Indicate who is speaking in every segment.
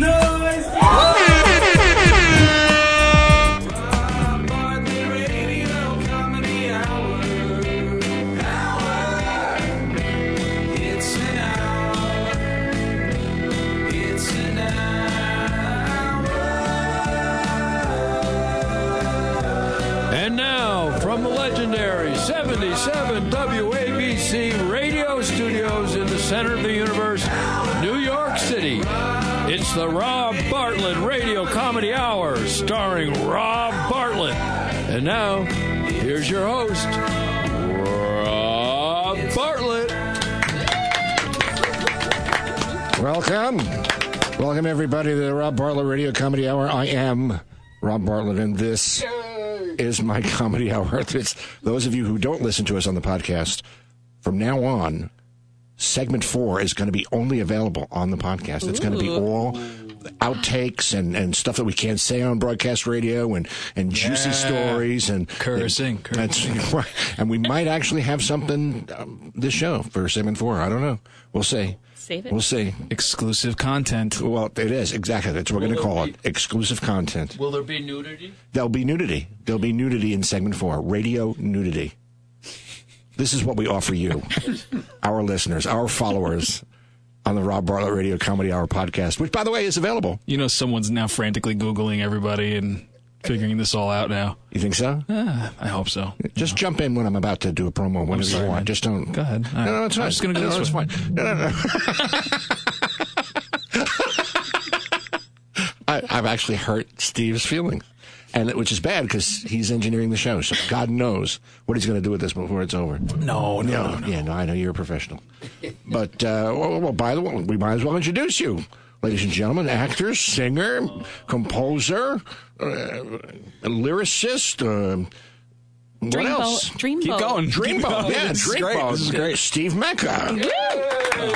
Speaker 1: And
Speaker 2: Welcome, everybody, to the Rob Bartlett Radio Comedy Hour. I am Rob Bartlett, and this is my comedy hour. It's, those of you who don't listen to us on the podcast, from now on, segment four is going to be only available on the podcast. It's going to be all outtakes and, and stuff that we can't say on broadcast radio and, and juicy stories and
Speaker 3: Cursing,
Speaker 2: That's right. And we might actually have something um, this show for segment four. I don't know. We'll see.
Speaker 4: Save it.
Speaker 2: We'll see.
Speaker 3: Exclusive content.
Speaker 2: Well, it is exactly. That's what we're going to call it. Exclusive content.
Speaker 1: Will there be nudity?
Speaker 2: There'll be nudity. There'll be nudity in segment four. Radio nudity. This is what we offer you, our listeners, our followers, on the Rob Bartlett Radio Comedy Hour podcast, which, by the way, is available.
Speaker 3: You know, someone's now frantically Googling everybody and figuring this all out now.
Speaker 2: You think so?
Speaker 3: Ah, I hope so.
Speaker 2: Just jump in when I'm about to do a promo. Whenever
Speaker 3: sorry,
Speaker 2: you want.
Speaker 3: man.
Speaker 2: Just don't.
Speaker 3: Go ahead.
Speaker 2: No, no, it's
Speaker 3: I'm
Speaker 2: fine.
Speaker 3: just gonna go
Speaker 2: no,
Speaker 3: this
Speaker 2: no,
Speaker 3: way.
Speaker 2: fine. No, no, no. I, I've actually hurt Steve's feelings, and which is bad because he's engineering the show. So God knows what he's going to do with this before it's over.
Speaker 3: No, no, no.
Speaker 2: Yeah, no, I know you're a professional. But uh, well, well, by the way, we might as well introduce you, ladies and gentlemen, actor, singer, composer, uh, lyricist. Uh, what else?
Speaker 4: Dreamboat. Dreamboat.
Speaker 3: Keep going.
Speaker 2: Dreamboat,
Speaker 3: Keep
Speaker 2: yeah,
Speaker 3: This is
Speaker 2: Dreamboat.
Speaker 3: great. This is great.
Speaker 2: Steve Mecca,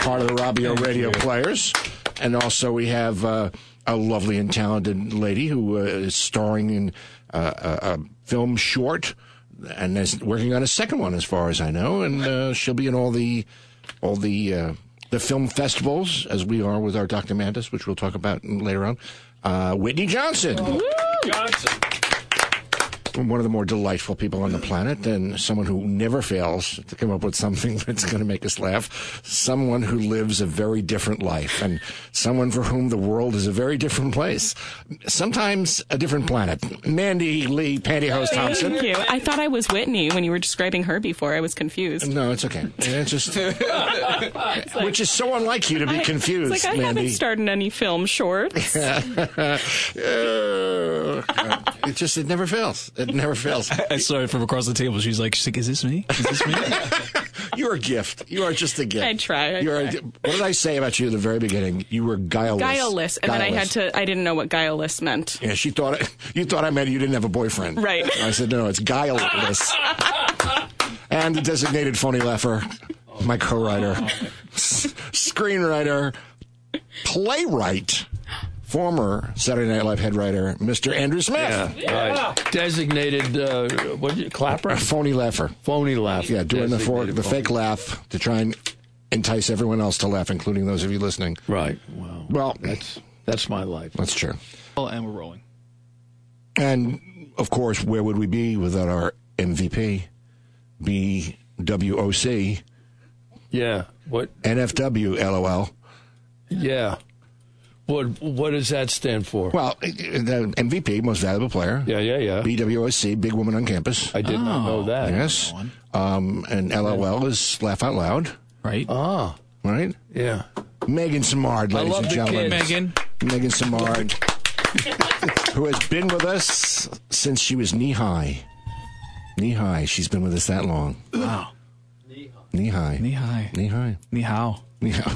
Speaker 2: part of the Robio Radio Players, and also we have uh, a lovely and talented lady who uh, is starring in uh, a, a film short and is working on a second one, as far as I know, and uh, she'll be in all the all the uh, the film festivals as we are with our Dr. Mantis, which we'll talk about later on. Uh, Whitney Johnson
Speaker 1: Johnson.
Speaker 2: One of the more delightful people on the planet and someone who never fails to come up with something that's going to make us laugh. Someone who lives a very different life and someone for whom the world is a very different place. Sometimes a different planet. Mandy Lee Pantyhose Thompson.
Speaker 4: Thank you. I thought I was Whitney when you were describing her before. I was confused.
Speaker 2: No, it's okay. It's just, which is so unlike you to be confused,
Speaker 4: It's like I
Speaker 2: Mandy.
Speaker 4: haven't starred in any film shorts.
Speaker 2: Uh, it just, it never fails. It never fails.
Speaker 3: I saw it from across the table. She's like, she's like, is this me? Is this me?
Speaker 2: You're a gift. You are just a gift.
Speaker 4: I try, I
Speaker 2: You're a, what did I say about you at the very beginning? You were guileless.
Speaker 4: guileless, and then I had to. I didn't know what guileless meant.
Speaker 2: Yeah, she thought you thought I meant you didn't have a boyfriend.
Speaker 4: Right.
Speaker 2: I said no, it's guileless. and the designated phony laugher, my co-writer, oh. s- screenwriter, playwright, former Saturday Night Live head writer, Mr. Andrew Smith.
Speaker 5: Right. Designated, uh, what did you, clapper?
Speaker 2: A phony laugher.
Speaker 5: Phony laugh.
Speaker 2: Yeah, doing the for, the fake laugh to try and entice everyone else to laugh, including those of you listening.
Speaker 5: Right. Well,
Speaker 2: Well,
Speaker 5: that's that's my life.
Speaker 2: that's true.
Speaker 3: Oh, and we're rolling.
Speaker 2: And of course, where would we be without our MVP, BWOC,
Speaker 5: Yeah. What?
Speaker 2: NFW, LOL?
Speaker 5: Yeah. What? What does that stand for?
Speaker 2: Well, the MVP, most valuable player.
Speaker 5: Yeah, yeah, yeah.
Speaker 2: BWOC, big woman on campus.
Speaker 5: I did not know that.
Speaker 2: yes. Um, and LOL is laugh out loud,
Speaker 3: Right?
Speaker 5: Ah.
Speaker 2: right?
Speaker 5: Yeah.
Speaker 2: Megan Samard, ladies
Speaker 5: love
Speaker 2: and
Speaker 5: the
Speaker 2: gentlemen.
Speaker 5: kids.
Speaker 3: Megan.
Speaker 2: Megan Samard, who has been with us since she was knee high. Knee high. She's been with us that long.
Speaker 3: Wow.
Speaker 2: Knee high.
Speaker 3: Knee high.
Speaker 2: Knee high.
Speaker 3: Ni hao.
Speaker 2: Yeah.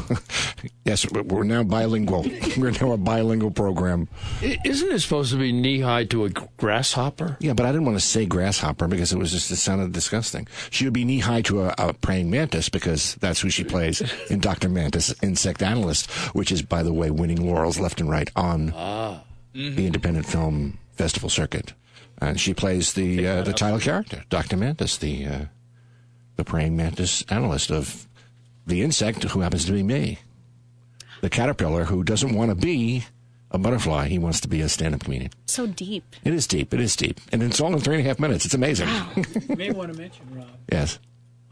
Speaker 2: yes, we're- we're now bilingual. We're now a bilingual program.
Speaker 5: Isn't it supposed to be knee high to a grasshopper?
Speaker 2: Yeah, but I didn't want to say grasshopper because it was just it sounded disgusting. She would be knee high to a, a praying mantis because that's who she plays in Doctor Mantis, Insect Analyst, which is, by the way, winning laurels left and right on the independent film festival circuit. And she plays the uh, the title character, Doctor Mantis, the uh, the praying mantis analyst of the insect who happens to be me, the caterpillar who doesn't want to be a butterfly. He wants to be a stand-up comedian.
Speaker 4: So deep.
Speaker 2: It is deep. It is deep, and it's all in three and a half minutes. It's amazing.
Speaker 6: You may want to mention, Rob,
Speaker 2: yes.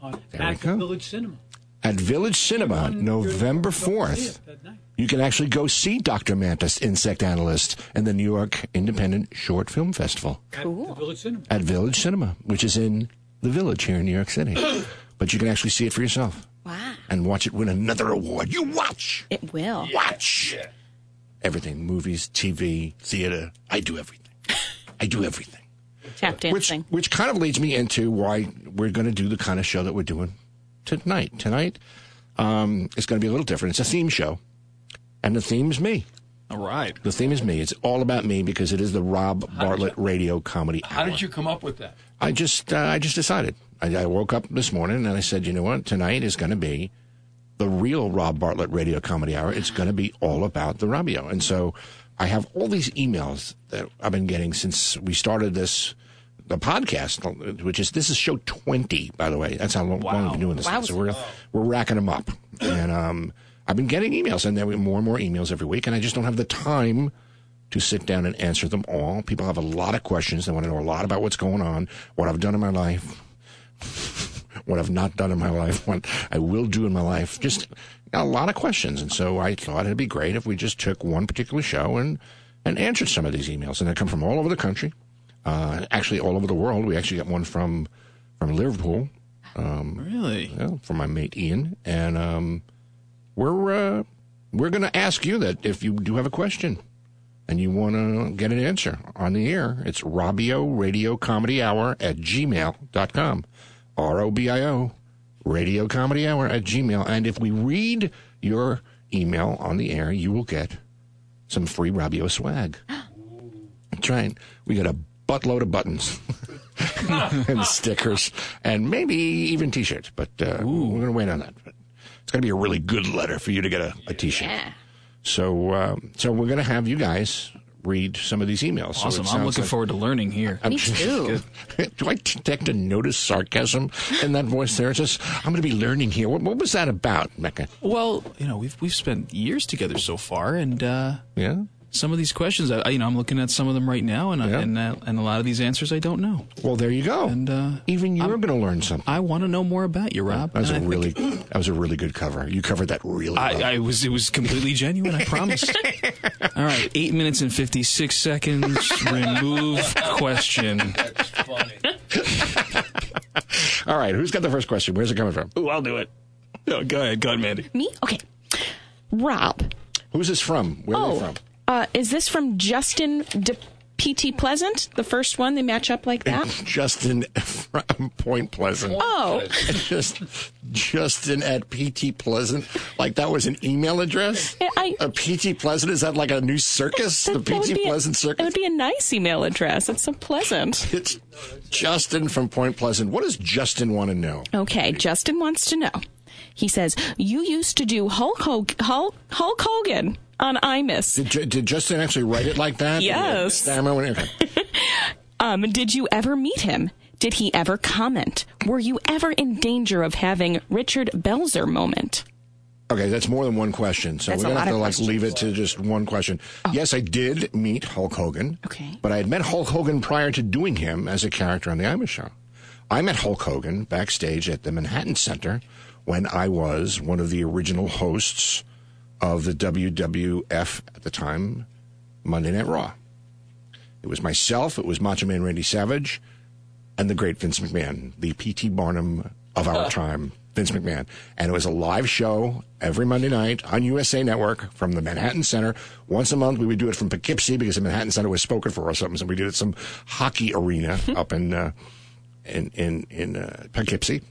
Speaker 6: on at. Village Cinema.
Speaker 2: At Village Cinema,
Speaker 6: On
Speaker 2: November
Speaker 6: your- go see
Speaker 2: fourth.
Speaker 6: it that night.
Speaker 2: You can actually go see Dr. Mantis, Insect Analyst, in the New York Independent Short Film Festival
Speaker 6: At Village Cinema.
Speaker 2: at Village Cinema, which is in the Village here in New York City. but you can actually see it for yourself
Speaker 4: Wow.
Speaker 2: and watch it win another award. You watch,
Speaker 4: It will.
Speaker 2: watch everything: movies, TV, theater. I do everything. I do everything.
Speaker 4: Tap
Speaker 2: Which
Speaker 4: dancing.
Speaker 2: which kind of leads me into why we're going to do the kind of show that we're doing tonight. Tonight um, is going to be a little different. It's a theme show, and the theme is me.
Speaker 3: All right.
Speaker 2: The theme is me. It's all about me because it is the Rob Bartlett Radio Comedy
Speaker 5: How
Speaker 2: Hour.
Speaker 5: did you come up with that?
Speaker 2: I just uh, I just decided. I, I woke up this morning and I said, you know what? Tonight is going to be the real Rob Bartlett Radio Comedy Hour. It's going to be all about the Robio. And so I have all these emails that I've been getting since we started this the podcast, which is this is show twenty, by the way. That's how long, long we've been doing this.
Speaker 4: Wow.
Speaker 2: So we're we're racking them up, and um, I've been getting emails, and there are more and more emails every week, and I just don't have the time to sit down and answer them all. People have a lot of questions. They want to know a lot about what's going on, what I've done in my life, what I've not done in my life, what I will do in my life. Just a lot of questions. And so I thought it'd be great if we just took one particular show and, and answered some of these emails. And they come from all over the country, uh, actually all over the world. We actually got one from, from Liverpool,
Speaker 3: Really?
Speaker 2: you know, from my mate Ian. And um, we're, uh, we're going to ask you that if you do have a question and you want to get an answer on the air, it's Robio Radio Comedy Hour at gmail.com. R O B I O Radio Comedy Hour at gmail. And if we read your email on the air, you will get some free Robio swag. That's right. We got a buttload of buttons and stickers and maybe even t shirts, but uh, we're going to wait on that. But it's going to be a really good letter for you to get a, a t shirt.
Speaker 4: Yeah.
Speaker 2: So, um, so we're going to have you guys read some of these emails. So
Speaker 3: Awesome. I'm looking
Speaker 2: like-
Speaker 3: forward to learning here.
Speaker 4: i Me too.
Speaker 2: Do I detect a notice sarcasm in that voice there? It's just, I'm going to be learning here. What, what was that about, Mecca?
Speaker 3: Well, you know, we've we've spent years together so far, and uh,
Speaker 2: Yeah.
Speaker 3: Some of these questions, I, you know, I'm looking at some of them right now, and
Speaker 2: Yeah.
Speaker 3: and uh, and a lot of these answers I don't know.
Speaker 2: Well, there you go.
Speaker 3: And, uh,
Speaker 2: even you're going to learn something.
Speaker 3: I want to know more about you, Rob.
Speaker 2: That was a
Speaker 3: And I
Speaker 2: really,
Speaker 3: think-
Speaker 2: that was a really good cover. You covered that really well.
Speaker 3: I, I was. It was completely genuine. I promise. All right, eight minutes and fifty six seconds. Remove question.
Speaker 5: That's funny.
Speaker 2: All right, who's got the first question? Where's it coming from?
Speaker 3: Ooh, I'll do it. No, go ahead, go ahead, Mandy.
Speaker 4: Me? Okay. Rob.
Speaker 2: Who's this from? Where are they
Speaker 4: Oh,
Speaker 2: from?
Speaker 4: Uh, is this from Justin De PT Pleasant? The first one, they match up like that?
Speaker 2: Justin from Point Pleasant.
Speaker 4: Oh,
Speaker 2: Just Justin at PT Pleasant. Like that was an email address?
Speaker 4: I-
Speaker 2: a PT Pleasant? Is that like a new circus? the
Speaker 4: that would
Speaker 2: PT
Speaker 4: be a-
Speaker 2: Pleasant
Speaker 4: It would be a nice email address. It's so pleasant.
Speaker 2: It's Justin from Point Pleasant. What does Justin want to know?
Speaker 4: Okay, Justin wants to know. He says, You used to do Hulk, Hulk, Hulk Hogan on Imus.
Speaker 2: Did, did Justin actually write it like that?
Speaker 4: Yes.
Speaker 2: When- okay.
Speaker 4: Um, did you ever meet him? Did he ever comment? Were you ever in danger of having Richard Belzer moment?
Speaker 2: Okay, that's more than one question. So
Speaker 4: That's
Speaker 2: we're gonna have to like
Speaker 4: questions.
Speaker 2: leave it to just one question. Yes, I did meet Hulk Hogan.
Speaker 4: Okay.
Speaker 2: But I had met Hulk Hogan prior to doing him as a character on the Imus show. I met Hulk Hogan backstage at the Manhattan Center when I was one of the original hosts of the WWF at the time, Monday Night Raw. It was myself, it was Macho Man Randy Savage, and the great Vince McMahon, the P.T. Barnum of our time, Vince McMahon. And it was a live show every Monday night on USA Network from the Manhattan Center. Once a month, we would do it from Poughkeepsie because the Manhattan Center was spoken for or something. So we did it at some hockey arena up in, uh, in, in, in uh, Poughkeepsie.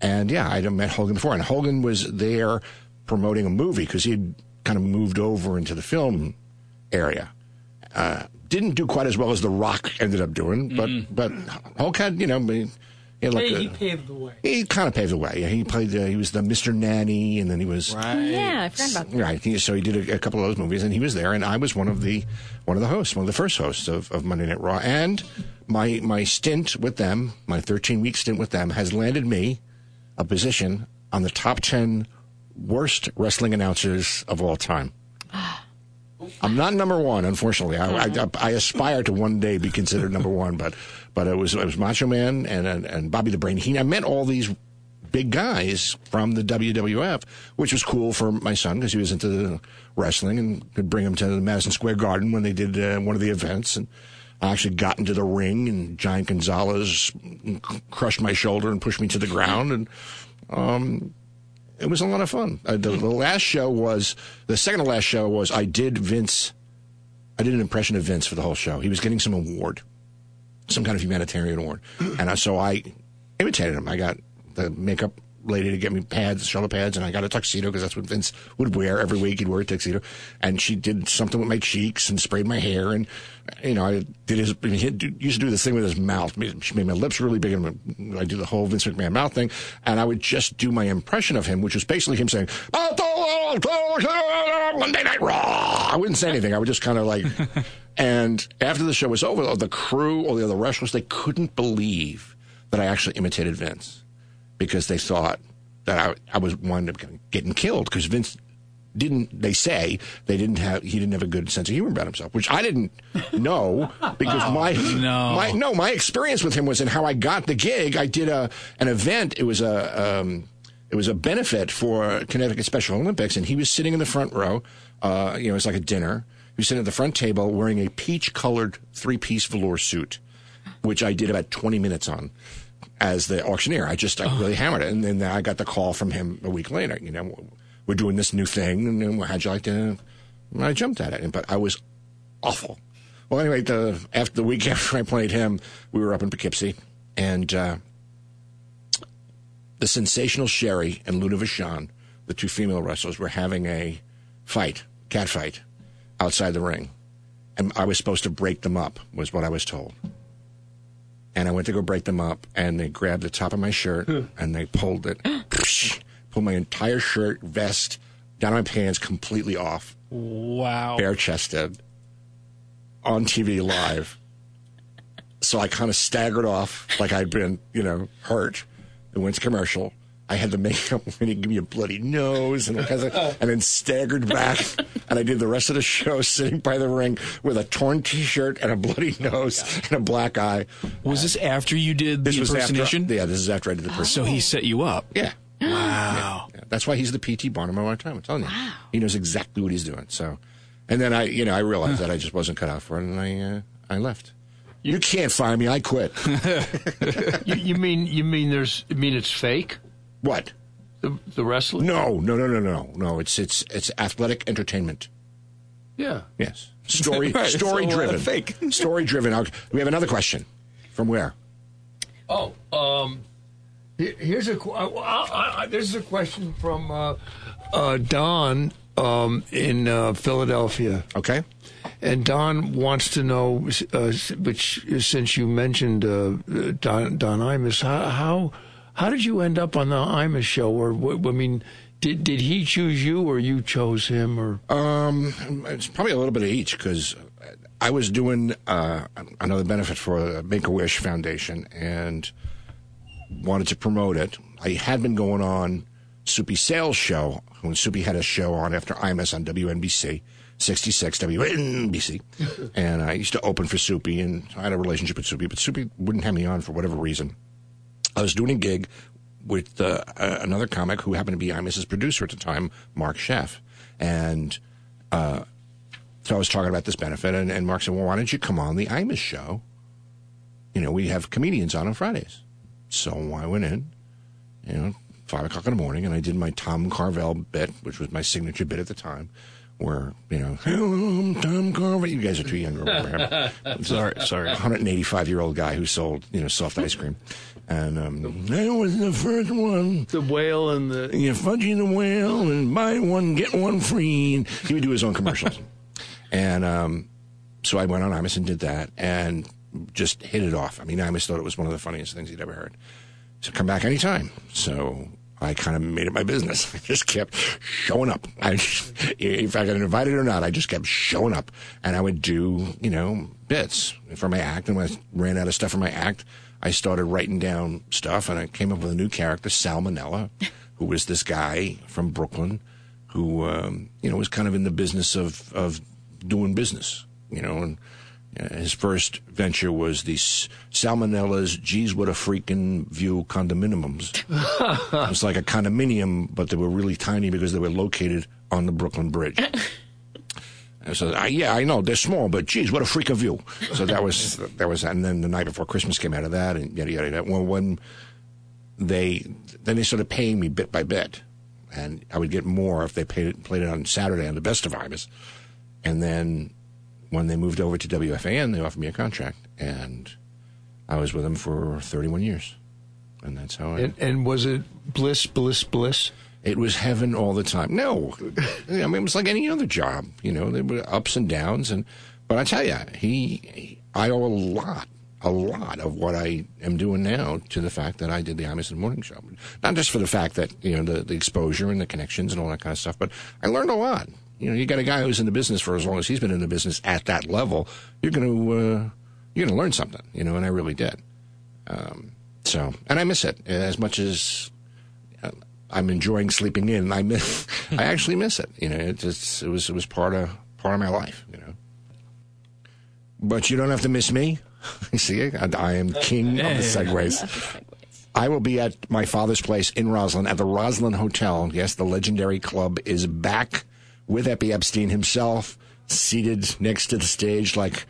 Speaker 2: And yeah, I'd met Hogan before. And Hogan was there promoting a movie because he'd kind of moved over into the film area uh, didn't do quite as well as The Rock ended up doing, but but Hulk had you know he, he, had like
Speaker 6: Hey,
Speaker 2: a-
Speaker 6: he paved the way.
Speaker 2: he kind of paved the way. Yeah, he played. Uh, he was the Mr. Nanny, and then he was
Speaker 4: Yeah, I forgot about that.
Speaker 2: right. He, so he did a, a couple of those movies, and he was there. And I was one of the one of the hosts, one of the first hosts of, of Monday Night Raw. And my my stint with them, my 13 week stint with them, has landed me a position on the top 10 worst wrestling announcers of all time. I'm not number one, unfortunately. I, I, I aspire to one day be considered number one, but but it was it was Macho Man and and, and Bobby the Brain Heenan. I met all these big guys from the WWF, which was cool for my son because he was into wrestling and could bring him to the Madison Square Garden when they did uh, one of the events. And I actually got into the ring, and Giant Gonzalez crushed my shoulder and pushed me to the ground, and um, it was a lot of fun. Uh, the, the last show was the second to last show was I did Vince. I did an impression of Vince for the whole show. He was getting some award, some kind of humanitarian award, and uh, so I imitated him. I got the makeup lady to get me pads, shoulder pads, and I got a tuxedo because that's what Vince would wear every week. He'd wear a tuxedo, and she did something with my cheeks and sprayed my hair, and you know, I did his. He used to do this thing with his mouth. She made my lips really big, and I do the whole Vince McMahon mouth thing, and I would just do my impression of him, which was basically him saying, "Monday Night Raw." I wouldn't say anything. I would just kind of like. and after the show was over, the crew or the other wrestlers they couldn't believe that I actually imitated Vince because they thought that I, I was wound up getting killed because Vince didn't they say they didn't have he didn't have a good sense of humor about himself, which I didn't know because my
Speaker 3: no.
Speaker 2: my no my experience with him was in how I got the gig. I did a an event. It was a um, it was a benefit for Connecticut Special Olympics, and he was sitting in the front row. Uh, you know, it was like a dinner. He was sitting at the front table wearing a peach colored three piece velour suit, which I did about twenty minutes on as the auctioneer. I just I really hammered it, and then I got the call from him a week later. You know, we're doing this new thing, and how'd you like to? And I jumped at it, but I was awful. Well, anyway, the after the week after I played him, we were up in Poughkeepsie, and uh, the sensational Sherri and Luna Vachon, the two female wrestlers, were having a fight, cat fight, outside the ring, and I was supposed to break them up, was what I was told and I went to go break them up, and they grabbed the top of my shirt and they pulled it, pulled my entire shirt, vest, down my pants completely off,
Speaker 3: Wow.
Speaker 2: bare chested, on TV live. So I kind of staggered off like I'd been, you know, hurt. It went to commercial. I had the makeup and he gave me a bloody nose and, all kinds of- and then staggered back. And I did the rest of the show sitting by the ring with a torn T-shirt and a bloody nose and a black eye.
Speaker 3: Was this after you did
Speaker 2: This
Speaker 3: the impersonation?
Speaker 2: after. Yeah, this is after I did the person.
Speaker 3: So he set you up.
Speaker 2: Yeah.
Speaker 3: Wow.
Speaker 2: Yeah, That's why he's the PT Barnum of our time. I'm telling you, Wow. he knows exactly what he's doing. So, and then I, you know, I realized that I just wasn't cut out for it, and I, uh, I left. You can't fire me. I quit.
Speaker 5: You, you mean you mean there's you mean it's fake
Speaker 2: what?
Speaker 5: the the wrestling?
Speaker 2: No, no, no, no, no, no. It's it's it's athletic entertainment.
Speaker 5: Yeah.
Speaker 2: Yes, story
Speaker 3: Right,
Speaker 2: story
Speaker 3: uh,
Speaker 2: driven.
Speaker 3: fake.
Speaker 2: story driven. Okay, We have another question. From where?
Speaker 5: Oh, um, here's a. qu- I, I, I, this is a question from uh, uh, Don um, in uh, Philadelphia,
Speaker 2: Okay.
Speaker 5: and Don wants to know, uh, which since you mentioned uh, Don Don Imus, how how how did you end up on the Imus show? Or I mean, did did he choose you, or you chose him, or?
Speaker 2: Um, it's probably a little bit of each because I was doing uh, another benefit for the Make a Wish Foundation and wanted to promote it. I had been going on Soupy Sales show when Soupy had a show on after Imus on WNBC. 66 WNBC. and I used to open for Soupy, and I had a relationship with Soupy, but Soupy wouldn't have me on for whatever reason. I was doing a gig with uh, another comic who happened to be Imus's producer at the time, Mark Sheff. And uh, so I was talking about this benefit, and, and Mark said, Well, why don't you come on the Imus show? You know, we have comedians on on Fridays. So I went in, you know, five o'clock in the morning, and I did my Tom Carvel bit, which was my signature bit at the time, where, you know, hello, I'm Tom Carvel. You guys are too young to remember him.
Speaker 3: Sorry, sorry.
Speaker 2: 185 year old guy who sold, you know, soft ice cream. And um, I was the first one.
Speaker 5: The whale and the
Speaker 2: You Fudgie the whale and buy one, get one free. And he would do his own commercials. and um, so I went on Imus and did that and just hit it off. I mean, Imus thought it was one of the funniest things he'd ever heard. So come back anytime. So I kind of made it my business. I just kept showing up. I, if I got invited or not, I just kept showing up. And I would do, you know, bits for my act. And when I ran out of stuff for my act, I started writing down stuff and I came up with a new character, Salmonella, who was this guy from Brooklyn who, um, you know, was kind of in the business of, of doing business, you know. And his first venture was the Salmonella's Geez What a Freaking View condominiums. it was like a condominium, but they were really tiny because they were located on the Brooklyn Bridge. So, uh, yeah, I know they're small, but geez, what a freak of view. So that was that was, and then the night before Christmas came out of that, and yada yada. yada. Well, when they then they started paying me bit by bit, and I would get more if they paid it, played it on Saturday on the best of Imus, and then when they moved over to WFAN, they offered me a contract, and I was with them for 31 years, and that's how I.
Speaker 5: And, and was it bliss, bliss, bliss?
Speaker 2: It was heaven all the time. No, I mean it was like any other job. You know, there were ups and downs, and but I tell you, he, he I owe a lot, a lot of what I am doing now to the fact that I did the and Morning Show. Not just for the fact that you know the, the exposure and the connections and all that kind of stuff, but I learned a lot. You know, you got a guy who's in the business for as long as he's been in the business at that level. You're going to uh, you're going to learn something. You know, and I really did. Um, so, and I miss it as much as uh, I'm enjoying sleeping in. I miss, I actually miss it. You know, it just it was it was part of part of my life. You know, but you don't have to miss me. You see, I, I am king of the segues. I will be at my father's place in Roslyn at the Roslyn Hotel. Yes, the legendary club is back with Eppy Epstein himself, seated next to the stage like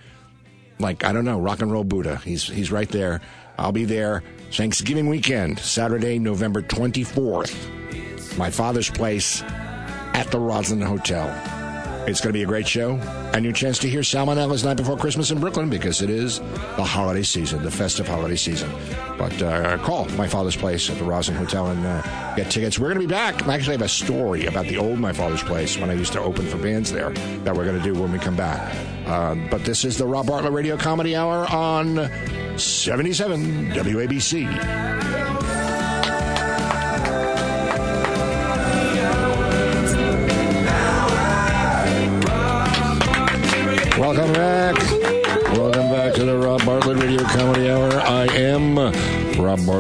Speaker 2: like I don't know, rock and roll Buddha. He's he's right there. I'll be there Thanksgiving weekend, Saturday, November 24th. My father's place at the Roslyn Hotel. It's going to be a great show and your chance to hear Salmonella's Night Before Christmas in Brooklyn because it is the holiday season, the festive holiday season. But uh, call my father's place at the Roslyn Hotel and uh, get tickets. We're going to be back. I actually have a story about the old my father's place when I used to open for bands there that we're going to do when we come back. Uh, but this is the Rob Bartlett Radio Comedy Hour on 77 WABC.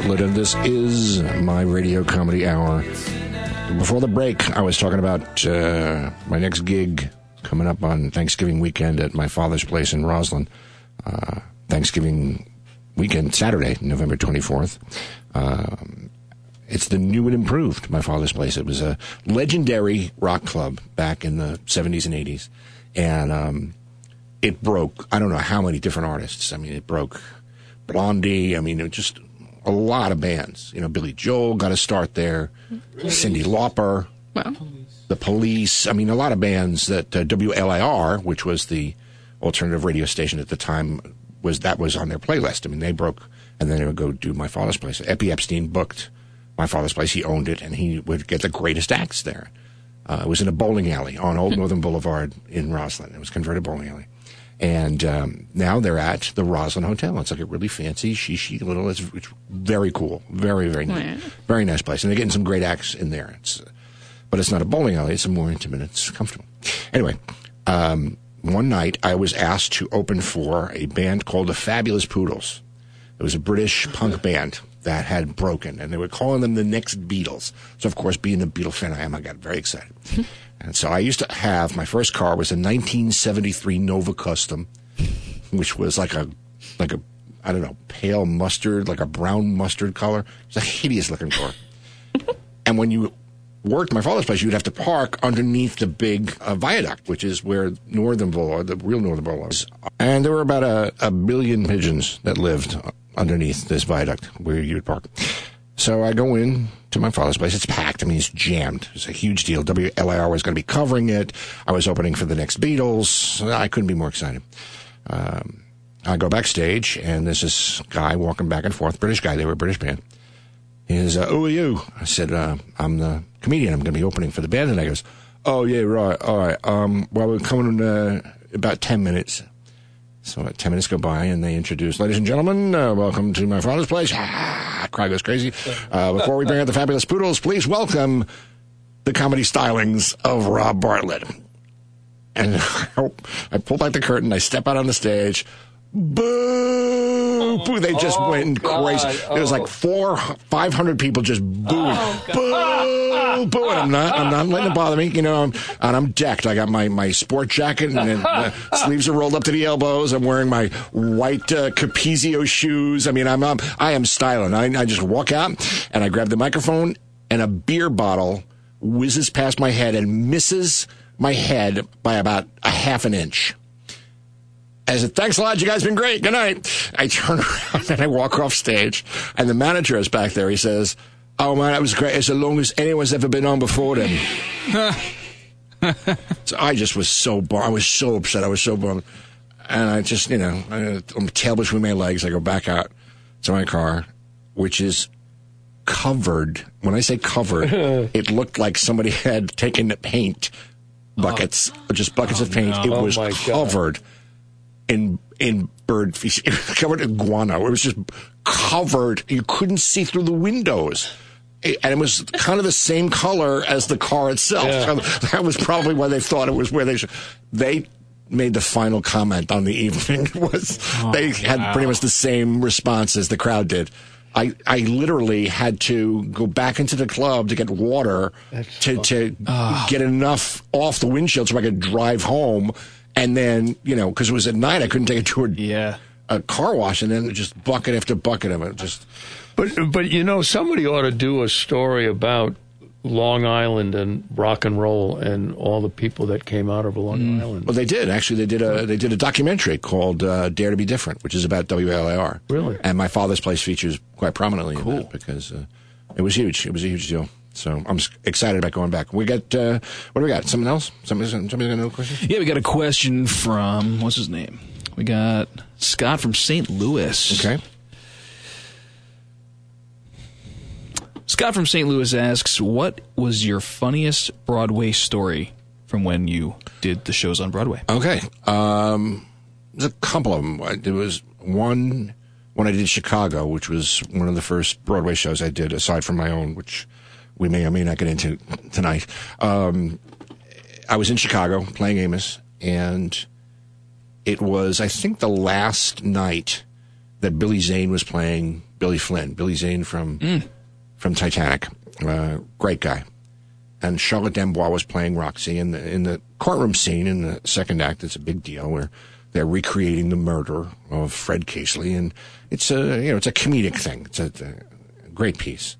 Speaker 2: Bartlett, and this is my Radio Comedy Hour. Before the break, I was talking about uh, my next gig coming up on Thanksgiving weekend at my father's place in Roslyn. Uh, Thanksgiving weekend, Saturday, November 24th. Um, it's the new and improved, my father's place. It was a legendary rock club back in the 70s and 80s. And um, it broke, I don't know how many different artists. I mean, it broke Blondie. I mean, it just a lot of bands. You know, Billy Joel got a start there, Cyndi Lauper,
Speaker 4: Well,
Speaker 2: The Police. I mean, a lot of bands that uh, WLIR, which was the alternative radio station at the time, was that was on their playlist. I mean, they broke, and then they would go do My Father's Place. Eppy Epstein booked My Father's Place. He owned it, and he would get the greatest acts there. Uh, it was in a bowling alley on Old Northern Boulevard in Roslyn. It was converted bowling alley. And um, now they're at the Roslyn Hotel. It's like a really fancy, shishi little. It's, it's very cool, very very
Speaker 4: Yeah.
Speaker 2: very nice place. And they're getting some great acts in there. It's, but it's not a bowling alley. It's a more intimate. It's comfortable. Anyway, um, one night I was asked to open for a band called the Fabulous Poodles. It was a British punk band that had broken, and they were calling them the next Beatles. So, of course, being a Beatle fan I am, I got very excited. and so I used to have my first car was a 1973 Nova Custom, which was like a like a I don't know pale mustard, like a brown mustard color. It's a hideous looking car. and when you worked my father's place, you'd have to park underneath the big uh, viaduct, which is where Northern Boulevard, the real Northern Boulevard, is. And there were about a, a billion pigeons that lived underneath this viaduct where you would park. So I go in to my father's place. It's packed. I mean, it's jammed. It's a huge deal. WLIR was going to be covering it. I was opening for the next Beatles. I couldn't be more excited. Um, I go backstage, and there's this guy walking back and forth, British guy. They were a British band. He says, uh, "Who are you?" I said, uh, "I'm the comedian. I'm going to be opening for the band." And I goes, "Oh yeah, right, all right. Um, well, we're coming in uh, about ten minutes." So uh, ten minutes go by, and they introduce, "Ladies and gentlemen, uh, welcome to my father's place." Ah, crowd goes crazy. Uh, before we bring out the fabulous poodles, please welcome the comedy stylings of Rob Bartlett. And I pull back the curtain. I step out on the stage. Boo, boo. They just
Speaker 5: Oh,
Speaker 2: went crazy. There was like four, five hundred people just booing, boo, boo. And I'm not, I'm not letting it bother me. You know, I'm, and I'm decked. I got my my sport jacket and then the sleeves are rolled up to the elbows. I'm wearing my white uh, Capezio shoes. I mean, I'm, I'm I am styling. I, I just walk out and I grab the microphone and a beer bottle whizzes past my head and misses my head by about a half an inch. I said, thanks a lot. You guys been great. Good night. I turn around and I walk off stage and the manager is back there. He says, Oh man, that was great. It's the longest anyone's ever been on before then. so I just was so bummed. I was so upset. I was so bummed. And I just, you know, I, I'm tail between my legs. I go back out to my car, which is covered. When I say covered, it looked like somebody had taken the paint buckets, oh. just buckets of oh, paint. It
Speaker 5: Oh,
Speaker 2: was
Speaker 5: my God.
Speaker 2: In in bird feces. It was covered in guano. It was just covered. You couldn't see through the windows. It- and it was kind of the same color as the car itself.
Speaker 5: Yeah.
Speaker 2: So that was probably why they thought it was where they should. They made the final comment on the evening was oh, they had pretty much the same response as the crowd did. I, I literally had to go back into the club to get water to, to ah. get enough off the windshield so I could drive home. And then, you know, because it was at night, I couldn't take it to a,
Speaker 3: Yeah.
Speaker 2: a car wash. And then just bucket after bucket of it. Just,
Speaker 5: But but you know, somebody ought to do a story about Long Island and rock and roll and all the people that came out of Long Island.
Speaker 2: well, they did actually. They did a they did a documentary called uh, "Dare to Be Different," which is about WLIR.
Speaker 5: Really?
Speaker 2: And my father's place features quite prominently in that because uh, it was huge. It was a huge deal. So I'm excited about going back. We got uh, what do we got? Something else? Somebody's somebody's got another question?
Speaker 3: Yeah, we got a question from what's his name? We got Scott from St. Louis.
Speaker 2: Okay.
Speaker 3: Scott from St. Louis asks, "What was your funniest Broadway story from when you did the shows on Broadway?"
Speaker 2: Okay. Um, there's a couple of them. There was one when I did Chicago, which was one of the first Broadway shows I did, aside from my own, which we may or may not get into tonight. Um, I was in Chicago playing Amos, and it was, I think, the last night that Billy Zane was playing Billy Flynn. Billy Zane from from Titanic, uh, great guy and Charlotte d'Amboise was playing Roxie in the in the courtroom scene in the second act. It's a big deal where they're recreating the murder of Fred Casely, and it's a you know it's a comedic thing. It's a, a great piece,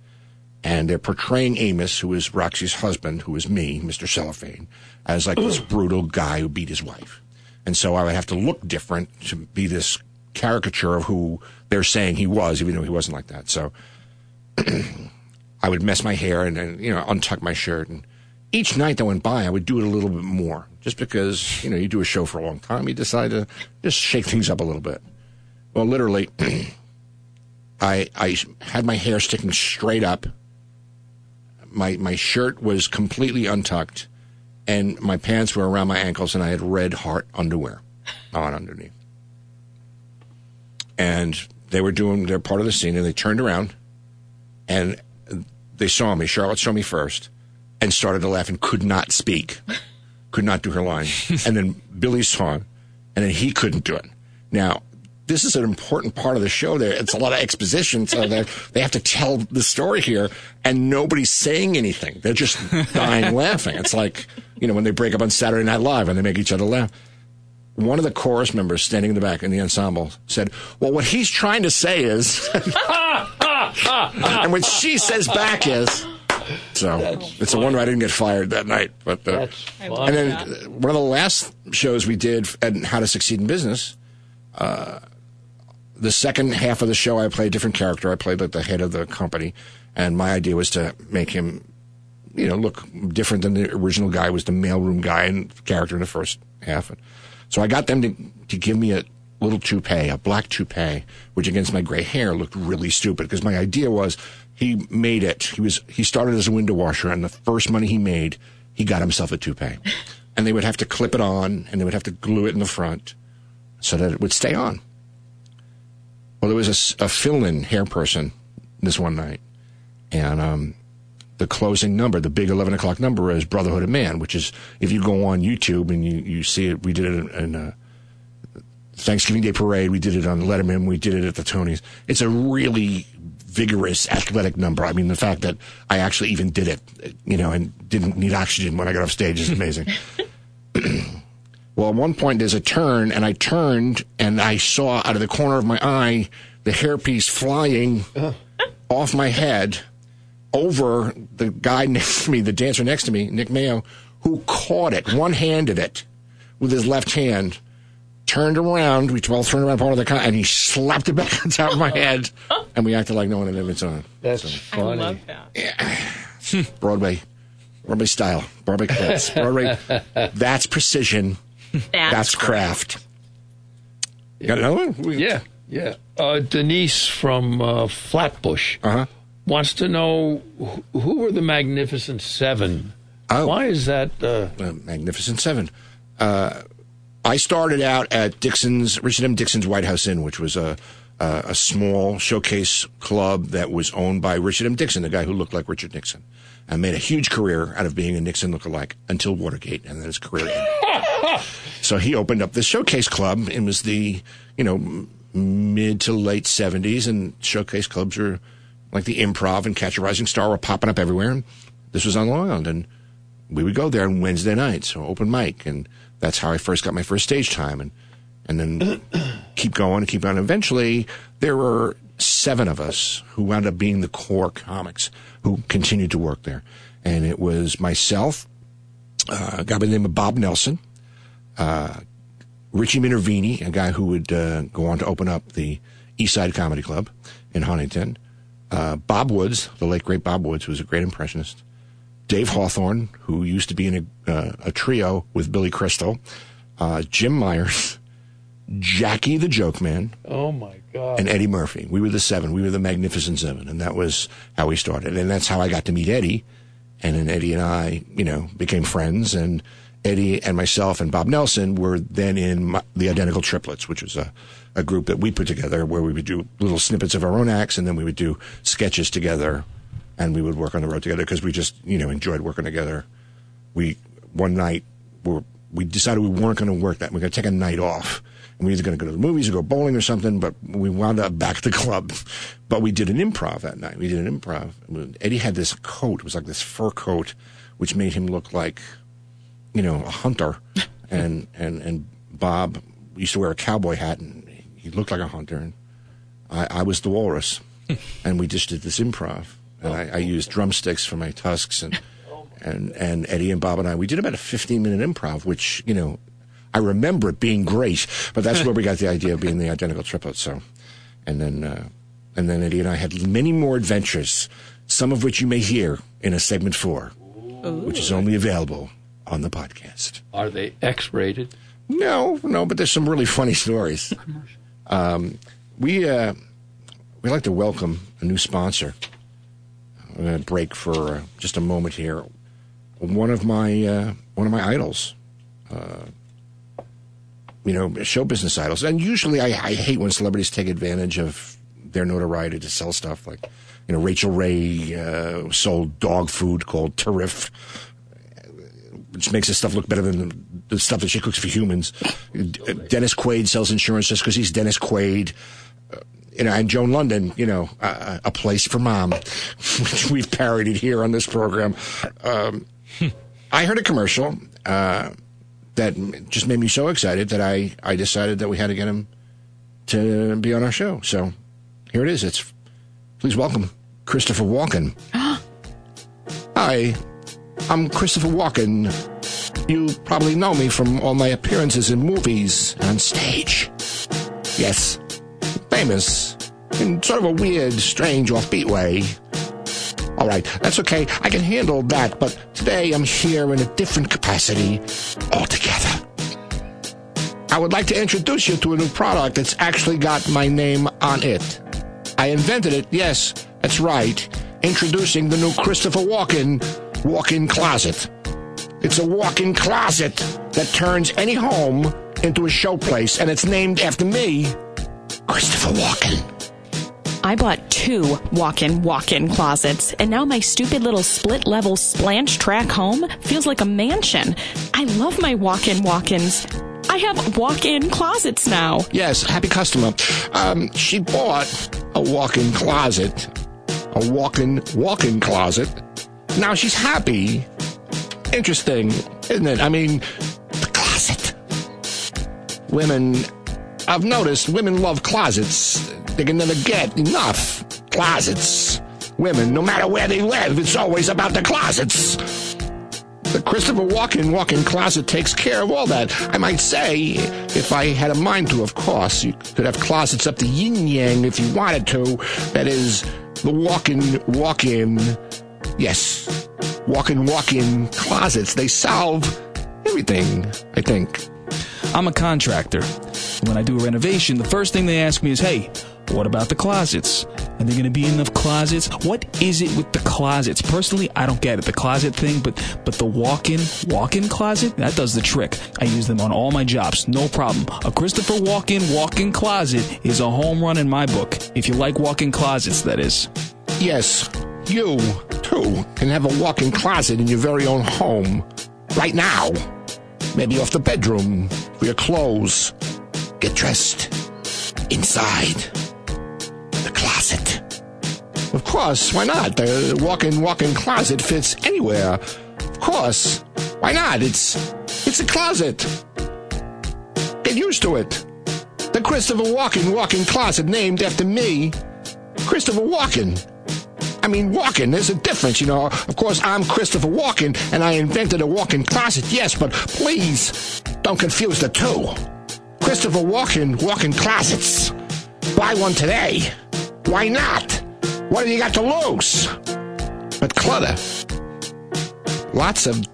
Speaker 2: and they're portraying Amos, who is Roxie's husband, who is me, Mr. Cellophane, as like this brutal guy who beat his wife, and so I would have to look different to be this caricature of who they're saying he was, even though he wasn't like that. So. I would mess my hair and, and you know untuck my shirt and each night that went by I would do it a little bit more just because you know you do a show for a long time you decide to just shake things up a little bit well literally I I had my hair sticking straight up my my shirt was completely untucked and my pants were around my ankles and I had red heart underwear on underneath and they were doing their part of the scene and they turned around and they saw me. Charlotte saw me first and started to laugh and could not speak, could not do her line. and then Billy saw it, and then he couldn't do it. Now, this is an important part of the show. There, it's a lot of exposition, so they they have to tell the story here, and nobody's saying anything. They're just dying laughing. It's like you know when they break up on Saturday Night Live and they make each other laugh. One of the chorus members standing in the back in the ensemble said, "Well, what he's trying to say is." and what she says back is so it's a wonder I didn't get fired that night. But uh,
Speaker 5: That's fun.
Speaker 2: and then one of the last shows we did at How to Succeed in Business. Uh, the second half of the show, I played a different character. I played like the head of the company, and my idea was to make him, you know, look different than the original guy. Was the mailroom guy and character in the first half. And So I got them to to give me a little toupee, a black toupee, which against my gray hair looked really stupid because my idea was he made it. He was he started as a window washer, and the first money he made, he got himself a toupee, and they would have to clip it on, and they would have to glue it in the front so that it would stay on. Well, there was a fill-in hair person this one night, and um, the closing number, the big eleven o'clock number, is Brotherhood of Man, which is if you go on YouTube and you, you see it, we did it in, in uh, Thanksgiving Day Parade. We did it on Letterman. We did it at the Tonys. It's a really vigorous athletic number. I mean, the fact that I actually even did it, you know, and didn't need oxygen when I got off stage is amazing. well, at one point there's a turn, and I turned and I saw out of the corner of my eye the hairpiece flying uh-huh. off my head over the guy next to me, the dancer next to me, Nick Mayo, who caught it, one handed it with his left hand, turned around, we both turned around part of the car, and he slapped it back on top of my head, and we acted like no one had ever saw it.
Speaker 5: That's
Speaker 4: I
Speaker 5: funny.
Speaker 4: love that. Hmm.
Speaker 2: Broadway, Broadway style, Broadway class, Broadway. That's precision.
Speaker 4: That's,
Speaker 2: That's craft. You got another one? We-
Speaker 5: Yeah, yeah. Uh, Denise from uh, Flatbush
Speaker 2: Uh-huh.
Speaker 5: wants to know who, who were the Magnificent Seven?
Speaker 2: Oh.
Speaker 5: Why is that? Uh,
Speaker 2: uh, Magnificent Seven. Uh, I started out at Dixon's, Richard M. Dixon's White House Inn, which was a, a, a small showcase club that was owned by Richard M. Dixon, the guy who looked like Richard Nixon, and made a huge career out of being a Nixon lookalike until Watergate, and then his career ended. so he opened up this showcase club. It was the, you know, mid to late 70s, and showcase clubs were like the improv and Catch a Rising Star were popping up everywhere. And this was on Long Island, and we would go there on Wednesday nights, so open mic, and that's how I first got my first stage time, and and then keep going and keep going. Eventually, there were seven of us who wound up being the core comics who continued to work there, and it was myself, uh, a guy by the name of Bob Nelson, uh, Richie Minervini, a guy who would uh, go on to open up the East Side Comedy Club in Huntington, uh, Bob Woods, the late great Bob Woods, who was a great impressionist. Dave Hawthorne, who used to be in a, uh, a trio with Billy Crystal, uh, Jim Myers, Jackie the Joke Man,
Speaker 5: oh my God!
Speaker 2: and Eddie Murphy. We were the seven. We were the Magnificent Seven, and that was how we started. And that's how I got to meet Eddie. And then Eddie and I, you know, became friends. And Eddie and myself and Bob Nelson were then in my, the Identical Triplets, which was a, a group that we put together where we would do little snippets of our own acts, and then we would do sketches together, and we would work on the road together because we just, you know, enjoyed working together. We one night we we decided we weren't going to work that. We are going to take a night off. And we were either going to go to the movies or go bowling or something, but we wound up back at the club. But we did an improv that night. We did an improv. Eddie had this coat. It was like this fur coat, which made him look like, you know, a hunter. and, and, and Bob used to wear a cowboy hat and he looked like a hunter. And I, I was the walrus. and we just did this improv. And I, I used drumsticks for my tusks and, and, and Eddie and Bob and I, we did about a 15 minute improv, which, you know, I remember it being great, but that's where we got the idea of being the identical triplets. So, and then, uh, and then Eddie and I had many more adventures, some of which you may hear in a segment four, which is only available on the podcast.
Speaker 5: Are they X-rated?
Speaker 2: No, no, but there's some really funny stories. Um, we uh, we like to welcome a new sponsor. I'm going to break for uh, just a moment here. One of my uh, one of my idols, uh, you know, show business idols, and usually I, I hate when celebrities take advantage of their notoriety to sell stuff. Like, you know, Rachael Ray uh, sold dog food called Terriff which makes this stuff look better than the, the stuff that she cooks for humans. Dennis Quaid sells insurance just because he's Dennis Quaid. Uh, you know, and Joan Lunden, you know, uh, a place for mom, which we've parodied here on this program. Um, I heard a commercial uh, that just made me so excited that I, I decided that we had to get him to be on our show. So here it is. It's please welcome Christopher Walken. Hi, I'm Christopher Walken. You probably know me from all my appearances in movies and stage. Yes, famous in sort of a weird, strange, offbeat way. All right, that's okay. I can handle that, but today I'm here in a different capacity altogether. I would like to introduce you to a new product that's actually got my name on it. I invented it, yes, that's right. Introducing the new Christopher Walken walk-in closet. It's a walk-in closet that turns any home into a showplace, and it's named after me, Christopher Walken.
Speaker 4: I bought two walk-in walk-in closets, and now my stupid little split-level splanch track home feels like a mansion. I love my walk-in walk-ins. I have walk-in closets now.
Speaker 2: Yes, happy customer. Um, she bought a walk-in closet, a walk-in walk-in closet. Now she's happy. Interesting, isn't it? I mean, the closet. Women, I've noticed women love closets. They can never get enough closets. Women, no matter where they live, it's always about the closets. The Christopher Walken walk-in closet takes care of all that. I might say, if I had a mind to, of course, you could have closets up to yin yang if you wanted to. That is, the walk-in walk-in. Yes, walk-in walk-in closets. They solve everything. I think.
Speaker 3: I'm a contractor. When I do a renovation, the first thing they ask me is, hey, what about the closets? Are there going to be enough closets? What is it with the closets? Personally, I don't get it. The closet thing, but but the walk-in walk-in closet that does the trick. I use them on all my jobs, no problem. A Christopher Walken walk-in closet is a home run in my book. If you like walk-in closets, that is.
Speaker 2: Yes, you, too, can have a walk-in closet in your very own home. Right now. Maybe off the bedroom for your clothes. Get dressed. Inside. The closet. Of course, why not? The walk-in walk-in closet fits anywhere. Of course. Why not? It's it's a closet. Get used to it. The Christopher Walken walk-in closet named after me. Christopher Walken. I mean, walking, there's a difference, you know. Of course, I'm Christopher Walken, and I invented a walk-in closet, yes, but please don't confuse the two. Christopher Walken walk-in closets. Buy one today. Why not? What have you got to lose? But clutter. Lots of,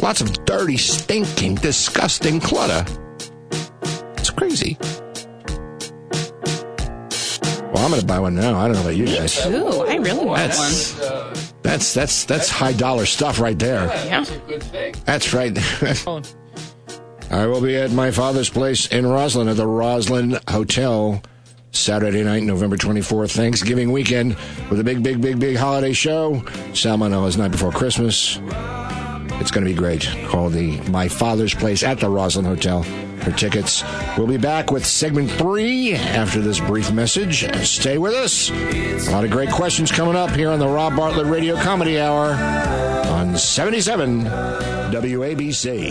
Speaker 2: lots of dirty, stinking, disgusting clutter. It's crazy. Well, I'm going to buy one now. I don't know about you guys.
Speaker 4: Ooh, I really want
Speaker 2: That's that's that's that's high dollar stuff right there.
Speaker 4: Yeah.
Speaker 2: That's right. I will be at my father's place in Roslyn at the Roslyn Hotel Saturday night, November 24th, Thanksgiving weekend, with a big, big, big, big holiday show. Salmonella's night before Christmas. It's going to be great. Call the My Father's Place at the Roslyn Hotel for tickets. We'll be back with segment three after this brief message. Stay with us. A lot of great questions coming up here on the Rob Bartlett Radio Comedy Hour on 77 WABC.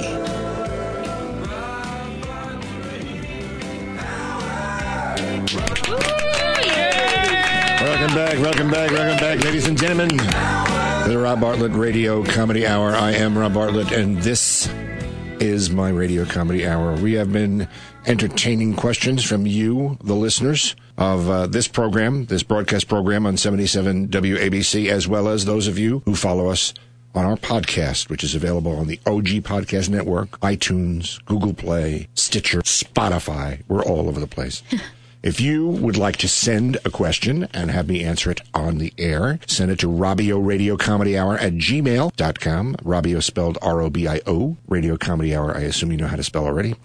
Speaker 2: Welcome back, welcome back, welcome back, ladies and gentlemen. The Rob Bartlett Radio Comedy Hour. I am Rob Bartlett, and this is my radio comedy hour. We have been entertaining questions from you, the listeners of uh, this program, this broadcast program on 77 WABC, as well as those of you who follow us on our podcast, which is available on the OG Podcast Network, iTunes, Google Play, Stitcher, Spotify. We're all over the place. If you would like to send a question and have me answer it on the air, send it to Robio Radio Comedy Hour at gmail.com. Robio spelled R O B I O, Radio Comedy Hour. I assume you know how to spell already.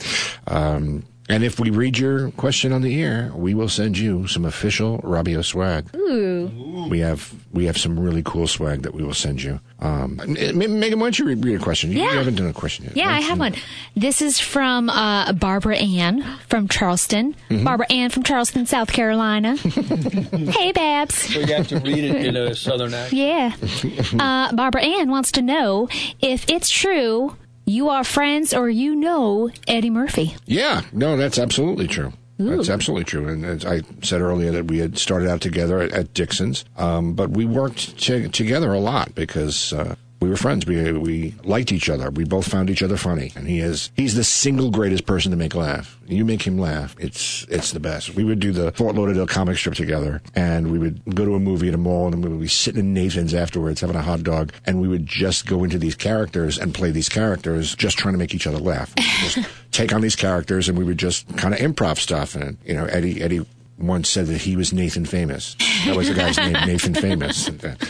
Speaker 2: Um, and if we read your question on the air, we will send you some official Robio swag.
Speaker 7: Ooh.
Speaker 2: We have we have some really cool swag that we will send you. Um, Megan, why don't you read, read a question? You, you haven't done a question yet.
Speaker 7: Yeah, I have
Speaker 2: you-
Speaker 7: one. This is from uh, Barbara Ann from Charleston.
Speaker 2: Mm-hmm.
Speaker 7: Barbara Ann from Charleston, South Carolina. hey, Babs.
Speaker 6: So you have to read it in a southern accent.
Speaker 7: Yeah. Uh, Barbara Ann wants to know if it's true you are friends or you know Eddie Murphy.
Speaker 2: Yeah, no, that's absolutely true. That's absolutely true. And as I said earlier that we had started out together at, at Dixon's, um, but we worked to together a lot because uh, we were friends. We uh, we liked each other. We both found each other funny. And he is he's the single greatest person to make laugh. You make him laugh, it's it's the best. We would do the Fort Lauderdale comic strip together, and we would go to a movie at a mall, and we would be sitting in Nathan's afterwards having a hot dog, and we would just go into these characters and play these characters, just trying to make each other laugh. Just take on these characters, and we would just kind of improv stuff. And you know, Eddie Eddie once said that he was Nathan Famous. That was the guy's name, Nathan Famous.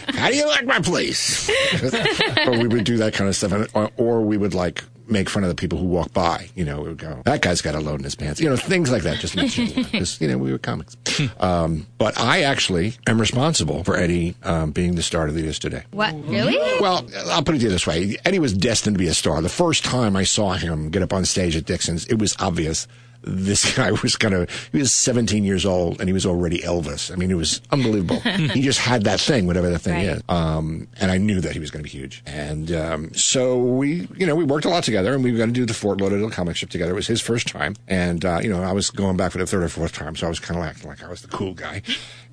Speaker 2: How do you like my place? or we would do that kind of stuff, or, or we would like make fun of the people who walk by. You know, we would go, that guy's got a load in his pants. You know, things like that. Just because you know we were comics. um, but I actually am responsible for Eddie um, being the star of the Is Today.
Speaker 7: What? Really?
Speaker 2: Well, I'll put it to you this way. Eddie was destined to be a star. The first time I saw him get up on stage at Dixon's, it was obvious this guy was kind of, he was 17 years old and he was already Elvis. I mean, it was unbelievable. he just had that thing, whatever that thing
Speaker 7: Right.
Speaker 2: is. Um, and I knew that he was going to be huge. And, um, so we, you know, we worked a lot together and we were going to do the Fort Lauderdale comic strip together. It was his first time. And, uh, you know, I was going back for the third or fourth time. So I was kind of acting like I was the cool guy.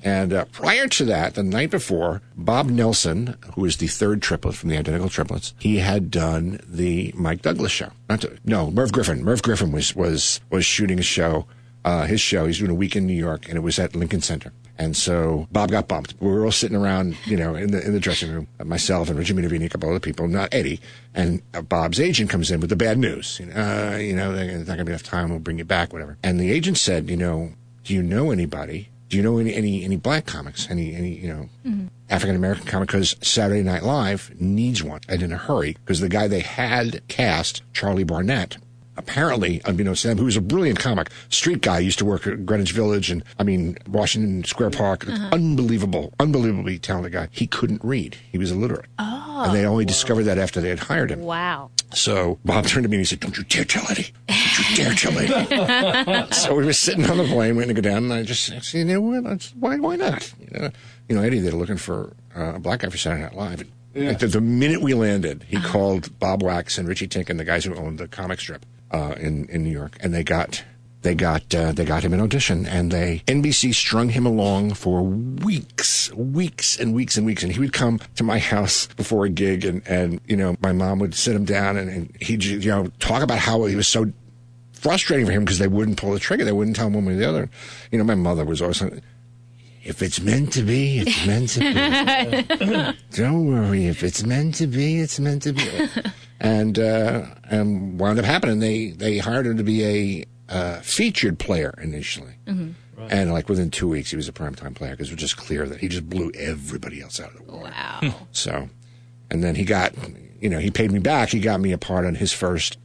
Speaker 2: And, uh, prior to that, the night before, Bob Nelson, who is the third triplet from the Identical Triplets, he had done the Mike Douglas show. To, no, Merv Griffin. Merv Griffin was, was, was shooting a show, uh, his show. He's doing a week in New York and it was at Lincoln Center. And so Bob got bumped. We were all sitting around, you know, in the in the dressing room, uh, myself and Richie Minervini, a couple other people, not Eddie. And uh, Bob's agent comes in with the bad news. You know, uh, you know, there's not going to be enough time. We'll bring you back, whatever. And the agent said, you know, do you know anybody? Do you know any any, any black comics? Any any you know mm-hmm. African American comic? Because Saturday Night Live needs one, and in a hurry, because the guy they had cast, Charlie Barnett, apparently, uh, unbeknownst to them, who was a brilliant comic, street guy, used to work at Greenwich Village and, I mean, Washington Square Park. Uh-huh. Unbelievable, unbelievably talented guy. He couldn't read. He was illiterate. Oh. And they only discovered that after they had hired him.
Speaker 7: Wow.
Speaker 2: So Bob turned to me and he said, Don't you dare tell Eddie. Don't you dare tell Eddie. so we were sitting on the plane waiting to go down, and I just I said, You know what? That's- Why, why not? You know, you know, Eddie, they're looking for uh, a black guy for Saturday Night Live. Like, the, the minute we landed, he uh-huh. called Bob Wachs and Richie Tienken, the guys who owned the comic strip uh, in in New York, and they got they got uh, they got him an audition, and they NBC strung him along for weeks, weeks and weeks and weeks, and he would come to my house before a gig, and and you know my mom would sit him down, and, and he'd you know talk about how he was so frustrating for him because they wouldn't pull the trigger, they wouldn't tell him one way or the other. You know, my mother was always. like, If it's meant to be, it's meant to be. Don't worry. If it's meant to be, it's meant to be. And uh, and wound up happening. They they hired him to be a uh, featured player initially, and like within two weeks, he was a primetime player because it was just clear that he just blew everybody else out of the water.
Speaker 7: Wow.
Speaker 2: So, and then he got, you know, he paid me back. He got me a part on his first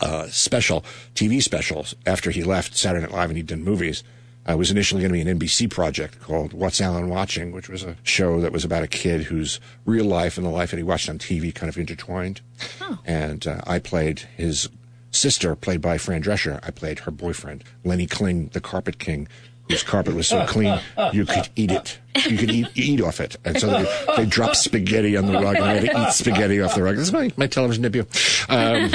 Speaker 2: uh, special, TV specials after he left Saturday Night Live and he'd done movies. Uh, it was initially going to be an NBC project called What's Alan Watching, which was a show that was about a kid whose real life and the life that he watched on TV kind of intertwined. And uh, I played his sister, played by Fran Drescher. I played her boyfriend, Lenny Kling, the carpet king, whose carpet was so clean you could eat it. You could eat, eat off it. And so they, they dropped spaghetti on the rug and I had to eat spaghetti off the rug. This is my, my television debut. Um,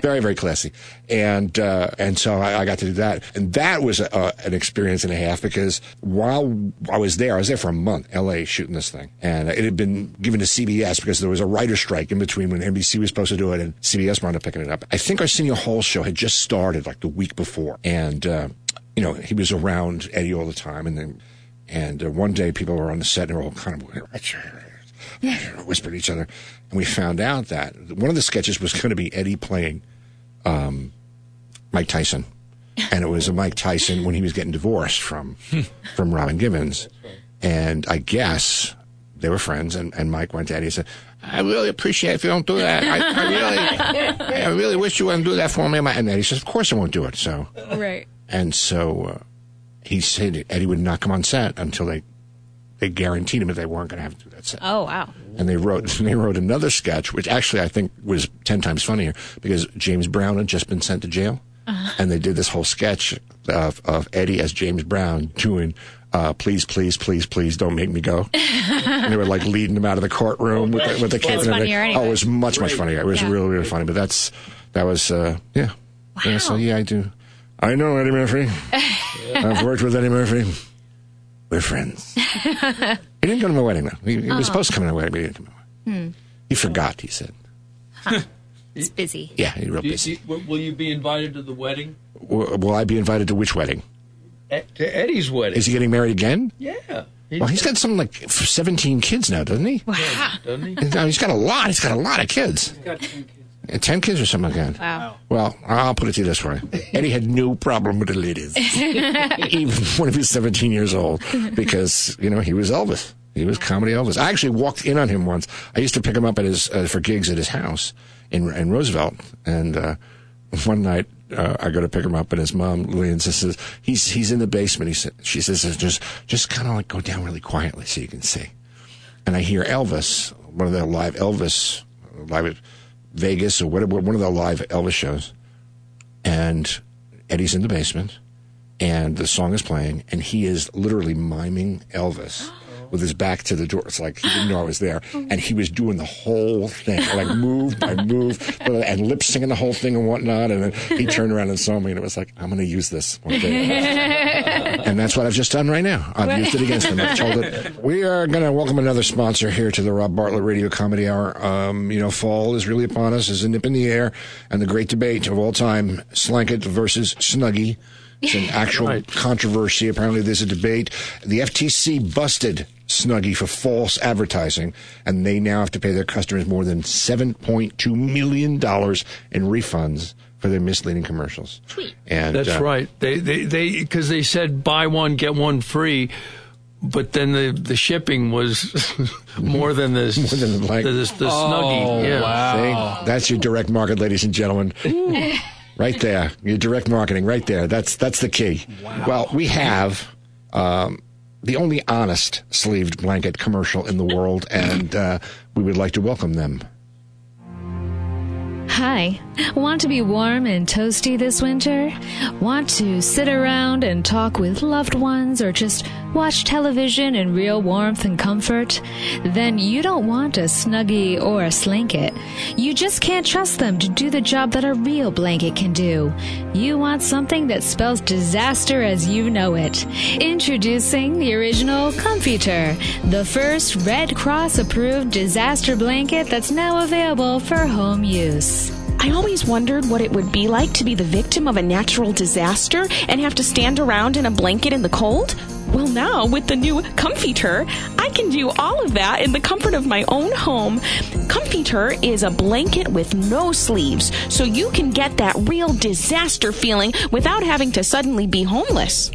Speaker 2: very, very classy. And, uh, and so I, I got to do that. And that was a, a, an experience and a half because while I was there, I was there for a month, LA shooting this thing. And it had been given to CBS because there was a writer strike in between when NBC was supposed to do it and CBS wound up picking it up. I think Arsenio Hall's show had just started like the week before. And, uh, you know, he was around Eddie all the time. And then, and uh, one day people were on the set and they were all kind of whispering to each other. And we found out that one of the sketches was going to be Eddie playing um, Mike Tyson. And it was a Mike Tyson when he was getting divorced from from Robin Givens. And I guess they were friends. And, and Mike went to Eddie and said, I really appreciate if you don't do that. I, I really, I really wish you wouldn't do that for me. And Eddie says, Of course I won't do it. So
Speaker 4: Right.
Speaker 2: And so uh, he said Eddie would not come on set until they they guaranteed him that they weren't going to have to do that set.
Speaker 7: Oh, wow.
Speaker 2: And they wrote they wrote another sketch, which actually I think was ten times funnier because James Brown had just been sent to jail, and they did this whole sketch of, of Eddie as James Brown doing. Uh, please, please, please, please don't make me go. and they were like leading him out of the courtroom with the, with the cape and everything.
Speaker 7: anyway.
Speaker 2: Oh, it was much, much funnier. It was
Speaker 7: Yeah.
Speaker 2: really, really funny. But that's, that was, uh, yeah. Yeah, so yeah, I do. I know Eddie Murphy. I've worked with Eddie Murphy. We're friends. he didn't come to my wedding, though. He, he was oh. supposed to come to my wedding, but he didn't come to my wedding. Hmm. He forgot, he said.
Speaker 7: It's busy.
Speaker 2: Yeah, he's real
Speaker 6: Do you-
Speaker 2: busy.
Speaker 6: do you- will- will you be invited to the wedding?
Speaker 2: W- Will I be invited to which wedding?
Speaker 6: E- To Eddie's wedding.
Speaker 2: Is he getting married again?
Speaker 6: yeah. He's
Speaker 2: Well, he's got something like 17 kids now, doesn't he?
Speaker 6: doesn't he?
Speaker 2: He's he's got a lot. He's got a lot of kids.
Speaker 6: got 10 kids.
Speaker 2: Uh, 10 kids or something like that.
Speaker 7: Wow.
Speaker 2: Well, I'll put it to you this way. Eddie had no problem with the ladies, even when he was 17 years old, because, you know, he was Elvis. He was comedy Elvis. I actually walked in on him once. I used to pick him up at his uh, for gigs at his house in in Roosevelt, and uh, one night uh, I go to pick him up, and his mom Lillian says he's he's in the basement. He said she says just just kind of like go down really quietly so you can see. And I hear Elvis, one of the live Elvis, live at Vegas or whatever, one of the live Elvis shows, and Eddie's in the basement, and the song is playing, and he is literally miming Elvis. With his back to the door, it's like he didn't know I was there, and he was doing the whole thing, like move by move, and lip singing the whole thing and whatnot. And then he turned around and saw me, and it was like, I'm going to use this one day. and that's what I've just done right now. I've used it against him. I've told it. We are going to welcome another sponsor here to the Rob Bartlett Radio Comedy Hour. Um, you know, fall is really upon us. There's a nip in the air, and the great debate of all time: Slanket versus Snuggie. It's an actual controversy. Apparently, there's a debate. The FTC busted Snuggie for false advertising, and they now have to pay their customers more than $7.2 million in refunds for their misleading commercials. And
Speaker 5: That's
Speaker 2: uh,
Speaker 5: right. They they they because they said buy one get one free, but then the the shipping was more than the
Speaker 2: More than the blank.
Speaker 5: the, the, the snuggie. Yeah.
Speaker 2: See? That's your direct market, ladies and gentlemen. Right there, your direct marketing, right there. That's that's the key. Well, we have um, the only honest sleeved blanket commercial in the world, and uh, we would like to welcome them.
Speaker 7: Hi. Want to be warm and toasty this winter? Want to sit around and talk with loved ones or just watch television in real warmth and comfort? Then you don't want a Snuggie or a Slanket. You just can't trust them to do the job that a real blanket can do. You want something that spells disaster as you know it. Introducing the original Comforter, the first Red Cross approved disaster blanket that's now available for home use.
Speaker 4: I always wondered what it would be like to be the victim of a natural disaster and have to stand around in a blanket in the cold. Well, now with the new Comforter, I can do all of that in the comfort of my own home. Comforter is a blanket with no sleeves, so you can get that real disaster feeling without having to suddenly be homeless.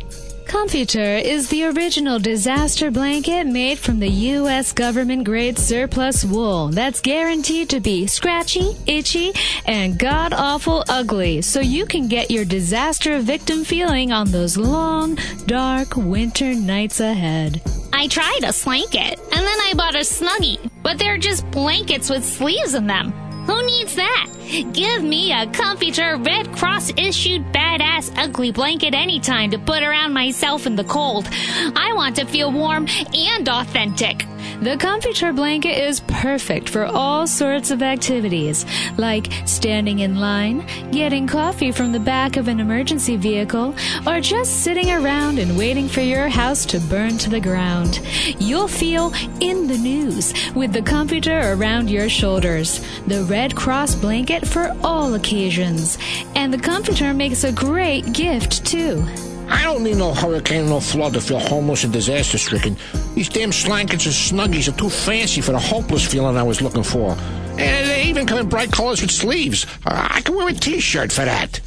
Speaker 7: Comforter is the original disaster blanket made from the U.S. government grade surplus wool that's guaranteed to be scratchy, itchy, and god awful ugly, so you can get your disaster victim feeling on those long, dark winter nights ahead.
Speaker 8: I tried a slanket, and then I bought a snuggie, but they're just blankets with sleeves in them. Who needs that? Give me a Comforter Red Cross issued badass ugly blanket anytime to put around myself in the cold. I want to feel warm and authentic.
Speaker 7: The Comforter blanket is perfect for all sorts of activities, like standing in line, getting coffee from the back of an emergency vehicle, or just sitting around and waiting for your house to burn to the ground. You'll feel in the news with the Comforter around your shoulders, the Red Cross blanket for all occasions. And the Comforter makes a great gift, too.
Speaker 2: I don't need no hurricane, no flood to feel homeless and disaster stricken. These damn slankets and snuggies are too fancy for the hopeless feeling I was looking for. And they even come in bright colors with sleeves. I can wear a t-shirt for that.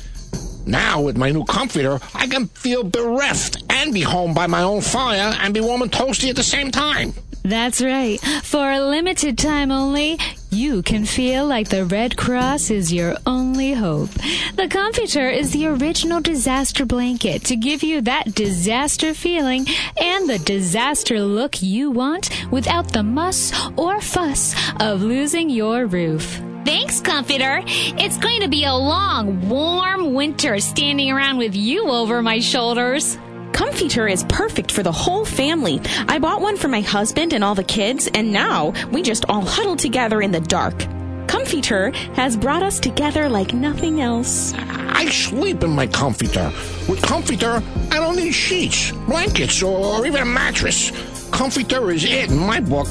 Speaker 2: Now, with my new comforter, I can feel bereft and be home by my own fire and be warm and toasty at the same time.
Speaker 7: That's right. For a limited time only, you can feel like the Red Cross is your only hope. The Comforter is the original disaster blanket to give you that disaster feeling and the disaster look you want without the muss or fuss of losing your roof.
Speaker 8: Thanks, Comforter. It's going to be a long, warm winter standing around with you over my shoulders.
Speaker 4: Comforter is perfect for the whole family. I bought one for my husband and all the kids, and now we just all huddle together in the dark. Comforter has brought us together like nothing else.
Speaker 2: I sleep in my comforter. With comforter, I don't need sheets, blankets, or even a mattress. Comforter is it in my book.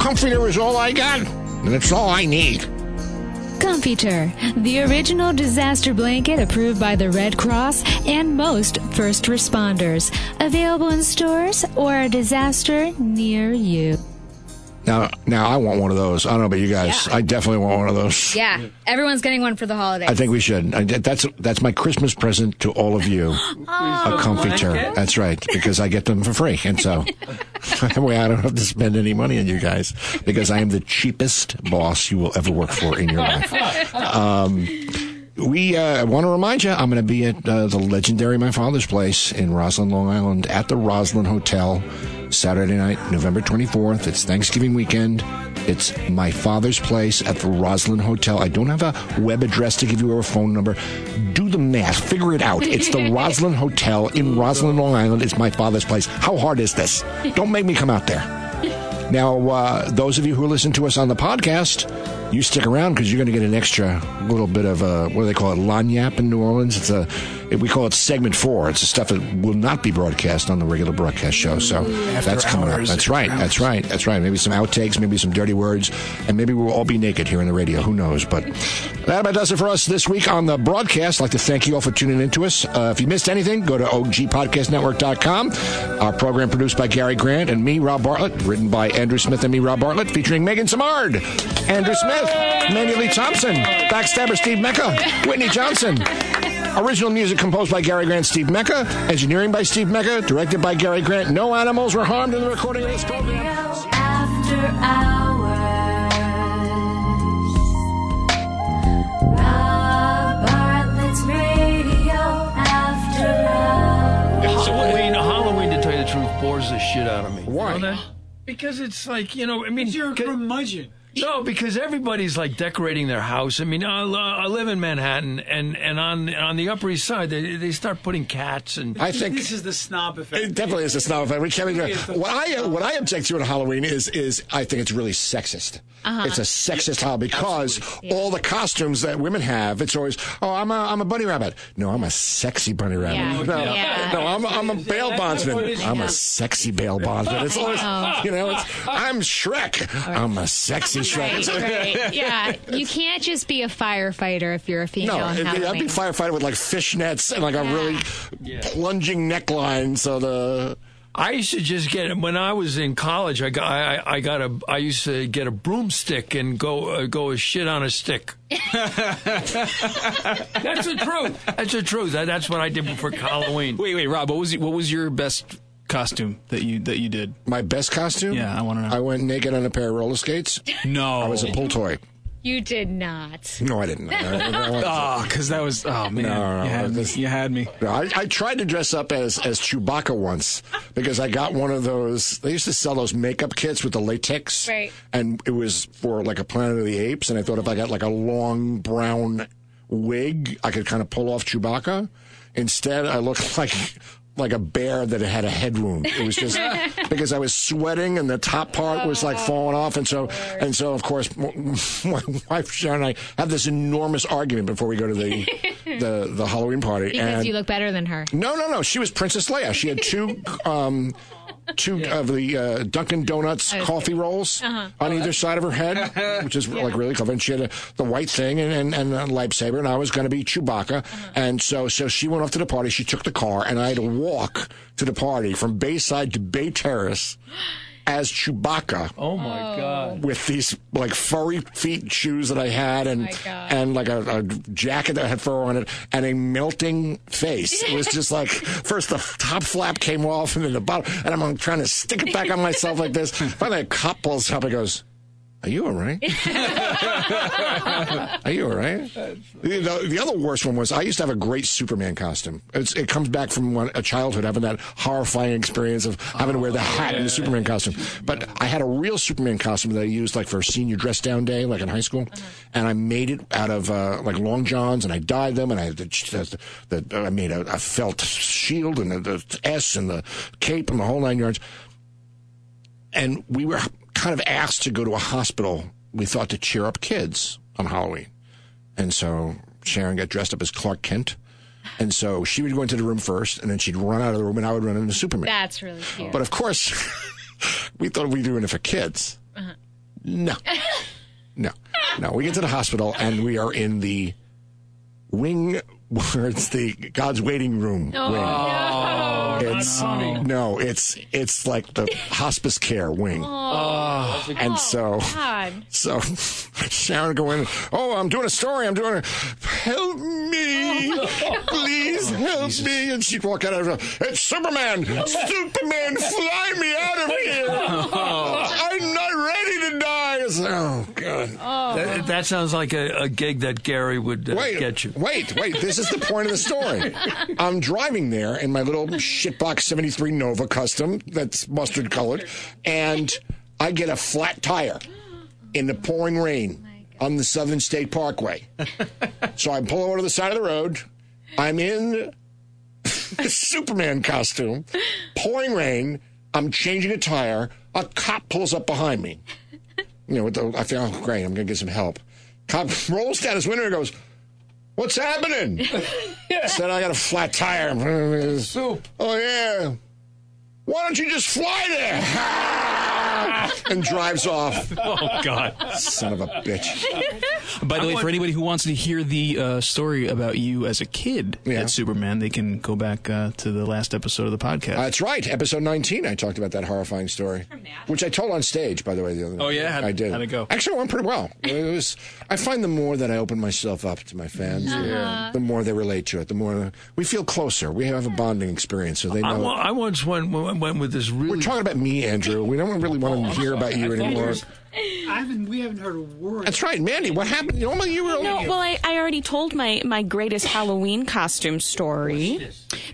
Speaker 2: Comforter is all I got, and it's all I need.
Speaker 7: Comforter, the original disaster blanket approved by the Red Cross and most first responders. Available in stores or a disaster near you.
Speaker 2: Now, now I want one of those. I don't know about you guys. I definitely want one of those.
Speaker 7: Yeah, everyone's getting one for the holidays.
Speaker 2: I think we should. I, that's that's my Christmas present to all of you. a comfy chair. That's right, because I get them for free, and so that way I don't have to spend any money on you guys because I am the cheapest boss you will ever work for in your life. Um, we uh, want to remind you, I'm going to be at uh, the legendary My Father's Place in Roslyn, Long Island, at the Roslyn Hotel, Saturday night, November 24th. It's Thanksgiving weekend. It's My Father's Place at the Roslyn Hotel. I don't have a web address to give you or a phone number. Do the math. Figure it out. It's the Roslyn Hotel in Roslyn, Long Island. It's My Father's Place. How hard is this? Don't make me come out there. Now, uh, those of you who listen to us on the podcast, you stick around because you're going to get an extra little bit of uh, what do they call it, lagniappe in New Orleans. It's a we call it segment four. It's the stuff that will not be broadcast on the regular broadcast show. So that's coming up. That's right.
Speaker 5: after
Speaker 2: That's right. That's right. Maybe some outtakes, maybe some dirty words, and maybe we'll all be naked here in the radio. Who knows? But that about does it for us this week on the broadcast. I'd like to thank you all for tuning in to us. Uh, if you missed anything, go to ogpodcastnetwork.com. Our program produced by Gary Grant and me, Rob Bartlett, written by Andrew Smith and me, Rob Bartlett, featuring Megan Samard, Andrew Smith, Mandy Lee Thompson, Backstabber Steve Mecca, Whitney Johnson. Original music composed by Gary Grant, Steve Mecca. Engineering by Steve Mecca. Directed by Gary Grant. No animals were harmed in the recording of this program.
Speaker 9: After hours. Rob Bartlett's Radio After Hours.
Speaker 5: Halloween, Halloween, to tell you the truth, bores the shit out of me.
Speaker 2: Why?
Speaker 5: You know that? Because it's like you know, I mean,
Speaker 6: You're a
Speaker 5: ca-
Speaker 6: curmudgeon.
Speaker 5: No, because everybody's like decorating their house. I mean, I, I live in Manhattan, and, and on on the Upper East Side, they they start putting cats and
Speaker 2: I think
Speaker 6: This is the snob effect.
Speaker 2: It definitely is a snob effect. We can't even, what I what I object to at Halloween is is I think it's really sexist. Uh-huh. It's a sexist holiday because all the costumes that women have, it's always oh I'm a I'm a bunny rabbit. No, I'm a sexy bunny rabbit.
Speaker 8: Yeah.
Speaker 2: No,
Speaker 8: Yeah.
Speaker 2: no, I'm a, I'm a bail bondsman. I'm a sexy bail bondsman. It's always you know it's I'm Shrek. I'm a sexy Shrek.
Speaker 7: Right, right. Yeah, you can't just be a firefighter if you're a female
Speaker 2: No,
Speaker 7: in
Speaker 2: it'd be, I'd
Speaker 7: Halloween.
Speaker 2: be firefighter with like fishnets and like a really plunging neckline. So the
Speaker 5: I used to just get when I was in college. I got I, I got a I used to get a broomstick and go uh, go a shit on a stick. that's the truth. That's the truth. That, that's what I did for Halloween.
Speaker 3: Wait, wait, Rob. What was what was your best costume that you that you did?
Speaker 2: my best costume.
Speaker 3: Yeah, I wanna know.
Speaker 2: I went naked on a pair of roller skates.
Speaker 3: No,
Speaker 2: I was a pull toy.
Speaker 7: you did not.
Speaker 2: No, I didn't. I, I- I-
Speaker 3: Oh, ah, because that was oh man,
Speaker 2: No, no,
Speaker 3: you had me.
Speaker 2: this-
Speaker 3: You had me.
Speaker 2: no, I, I tried to dress up as as Chewbacca once because I got one of those. They used to sell those makeup kits with the latex,
Speaker 7: Right.
Speaker 2: And it was for like a Planet of the Apes. And I thought if I got like a long brown wig, I could kind of pull off Chewbacca. Instead, I looked like like a bear that had a head wound. It was just because I was sweating and the top part was like falling off, and so and so of course my wife Sharon and I have this enormous argument before we go to the the, the Halloween party.
Speaker 7: Because
Speaker 2: and
Speaker 7: you look better than her.
Speaker 2: no, no, no. She was Princess Leia. She had two, um, two of the uh, Dunkin' Donuts coffee rolls
Speaker 7: Uh-huh.
Speaker 2: on either side of her head, which is like really clever. And she had a, the white thing and, and, and a lightsaber, and I was going to be Chewbacca.
Speaker 7: Uh-huh.
Speaker 2: And so, so she went off to the party. She took the car, and I had to walk to the party from Bayside to Bay Terrace as Chewbacca
Speaker 5: Oh my oh. god!
Speaker 2: with these like furry feet shoes that I had and
Speaker 7: my God.
Speaker 2: and like a, a jacket that had fur on it and a melting face. It was just like first the top flap came off and then the bottom and I'm trying to stick it back on myself like this. Finally, a cop pulls up and goes. Are you all right? Are you all right? The, the, the other worst one was I used to have a great Superman costume. It's, it comes back from one, a childhood having that horrifying experience of having to wear the hat in the Superman costume. But I had a real Superman costume that I used like for a senior dress down day, like in high school, and I made it out of uh, like long johns, and I dyed them, and I had the, the, the I made a, a felt shield and the, the S and the cape and the whole nine yards and we were kind of asked to go to a hospital. We thought to cheer up kids on Halloween, and so Sharon got dressed up as Clark Kent, and so she would go into the room first, and then she'd run out of the room, and I would run into Superman.
Speaker 7: That's really cute.
Speaker 2: But of course, we thought we were doing it for kids. No, uh-huh. no, no. We get to the hospital, and we are in the wing where it's the God's waiting room
Speaker 7: Oh,
Speaker 2: wing.
Speaker 6: Oh,
Speaker 2: It's no, it's it's like the hospice care wing. Oh, and so oh,
Speaker 4: God.
Speaker 2: so Sharon going, oh, I'm doing a story. I'm doing a help me, please help me. And she'd walk out of her, it's Superman, Superman, fly me out of here. I'm not ready to die. It's like, oh God.
Speaker 5: That, that sounds like a, a gig that Gary would uh,
Speaker 2: Wait,
Speaker 5: get you.
Speaker 2: wait, wait. This is the point of the story. I'm driving there in my little shitbox 73 Nova Custom that's mustard colored, and I get a flat tire in the pouring rain on the Southern State Parkway. so I pull over to the side of the road. I'm in the Superman costume, pouring rain. I'm changing a tire. A cop pulls up behind me. You know, with the, I think, oh, great, I'm going to get some help. Cop rolls down his window and goes, What's happening? Said I got a flat tire.
Speaker 6: Soup.
Speaker 2: Oh yeah. Why don't you just fly there? and drives off.
Speaker 3: Oh God!
Speaker 2: Son of a bitch.
Speaker 3: By the way, for anybody who wants to hear the uh, story about you as a kid
Speaker 2: Yeah.
Speaker 3: at Superman, they can go back uh, to the last episode of the podcast.
Speaker 2: That's right. Episode 19, I talked about that horrifying story, which I told on stage, by the way. The other
Speaker 3: Oh, yeah? How'd-
Speaker 2: I did.
Speaker 3: how'd it go?
Speaker 2: Actually, it went pretty well. It was. I find the more that I open myself up to my fans, the more they relate to it. The more we feel closer. We have a bonding experience, so they
Speaker 5: I,
Speaker 2: know.
Speaker 5: wa- I once went, went went with this really
Speaker 2: We're talking about me, Andrew. We don't really want to hear about you anymore.
Speaker 10: I haven't. We haven't heard a word.
Speaker 2: That's right, Mandy. What happened? Normally, you were.
Speaker 4: No, well, I, I already told my, my greatest Halloween costume story.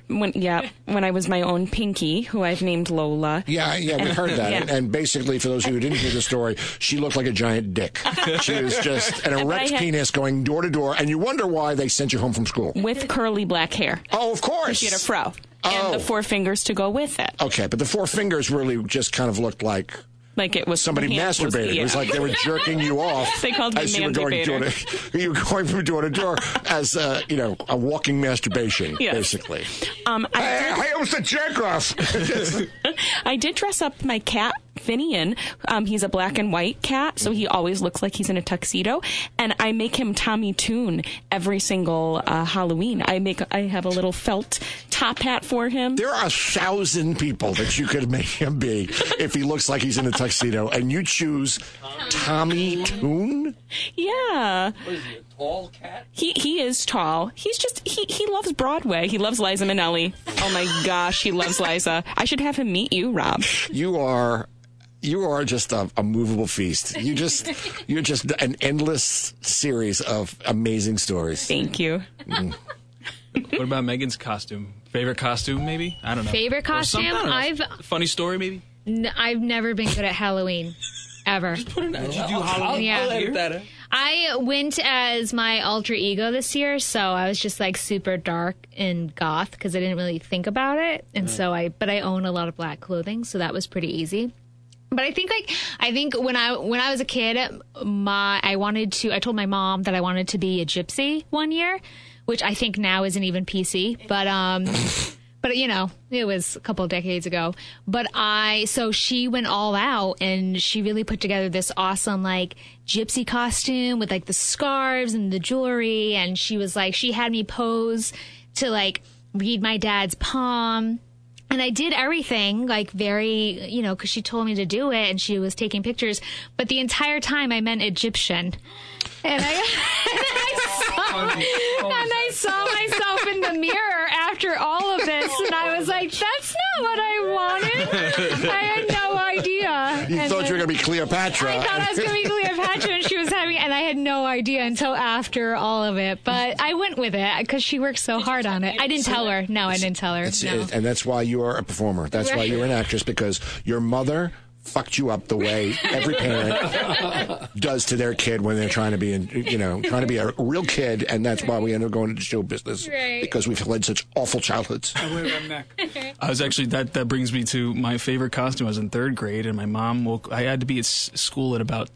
Speaker 4: When yeah, when I was my own Pinky, who I've named Lola.
Speaker 2: Yeah, yeah, we heard that.
Speaker 4: Yeah.
Speaker 2: And, and basically, for those of you who didn't hear the story, she looked like a giant dick. She was just an erect
Speaker 4: had-
Speaker 2: penis going door to door, and you wonder why they sent you home from school.
Speaker 4: With curly black hair.
Speaker 2: Oh, of course.
Speaker 4: She had a fro.
Speaker 2: Oh.
Speaker 4: And the oh. four fingers to go with it.
Speaker 2: Okay, but the four fingers really just kind of looked like
Speaker 4: Like it was
Speaker 2: somebody
Speaker 4: hands was-
Speaker 2: masturbating. It was like they were jerking you off.
Speaker 4: They called me
Speaker 2: as you were going door to, you were going from door to door as uh, you know a walking masturbation,
Speaker 4: Yes.
Speaker 2: basically.
Speaker 4: Um, I
Speaker 2: Hey, hey, it was the jerk off.
Speaker 4: I did dress up my cat, Finian. Um, he's a black and white cat, so he always looks like he's in a tuxedo. And I make him Tommy Tune every single uh, Halloween. I make I have a little felt top hat for him.
Speaker 2: There are a thousand people that you could make him be if he looks like he's in a tuxedo, and you choose Tommy Tune.
Speaker 4: Yeah,
Speaker 6: What is he, a tall cat?
Speaker 4: he he is tall. He's just he he loves Broadway. He loves Liza Minnelli. Oh my gosh, he loves Liza. I should have him meet you, Rob.
Speaker 2: You are. You are just a, a movable feast. You just, you're just an endless series of amazing stories.
Speaker 4: Thank you. Mm-hmm.
Speaker 3: what about Megan's costume? Favorite costume, maybe? I don't know.
Speaker 7: Favorite costume?
Speaker 3: I don't know.
Speaker 7: I've
Speaker 3: funny story, maybe.
Speaker 7: n- I've never been good at Halloween, ever.
Speaker 6: Put an Did you
Speaker 3: do Halloween?
Speaker 7: Yeah.
Speaker 6: I'll edit that.
Speaker 7: I went as my alter ego this year, so I was just like super dark and goth because I didn't really think about it, and so I. But I own a lot of black clothing, so that was pretty easy. But I think like I think when I when I was a kid, my I wanted to. I told my mom that I wanted to be a gypsy one year, which I think now isn't even PC. But um, but you know, it was a couple of decades ago. But I, so she went all out and she really put together this awesome, like, gypsy costume with like the scarves and the jewelry. And she was like, she had me pose to like read my dad's palm. And I did everything like very, you know, because she told me to do it and she was taking pictures. But the entire time I meant Egyptian. And I, and I saw, and I saw myself in the mirror after all of this, and I was like, "That's not what I wanted." I had.
Speaker 2: You
Speaker 7: And
Speaker 2: thought you were going to be Cleopatra.
Speaker 7: I thought I was going to be Cleopatra, and she was having, and I had no idea until after all of it. But I went with it because she worked so hard on it. I didn't tell her. No, I didn't tell her. No.
Speaker 2: it- and that's why you are a performer. That's why you're an actress because your mother fucked you up the way every parent does to their kid when they're trying to be, in, you know, trying to be a real kid, and that's why we end up going into show business
Speaker 7: Right.
Speaker 2: because we've led such awful childhoods.
Speaker 10: I wear my neck.
Speaker 3: I was actually that that brings me to my favorite costume. I was in third grade, and my mom woke. I had to be at school at about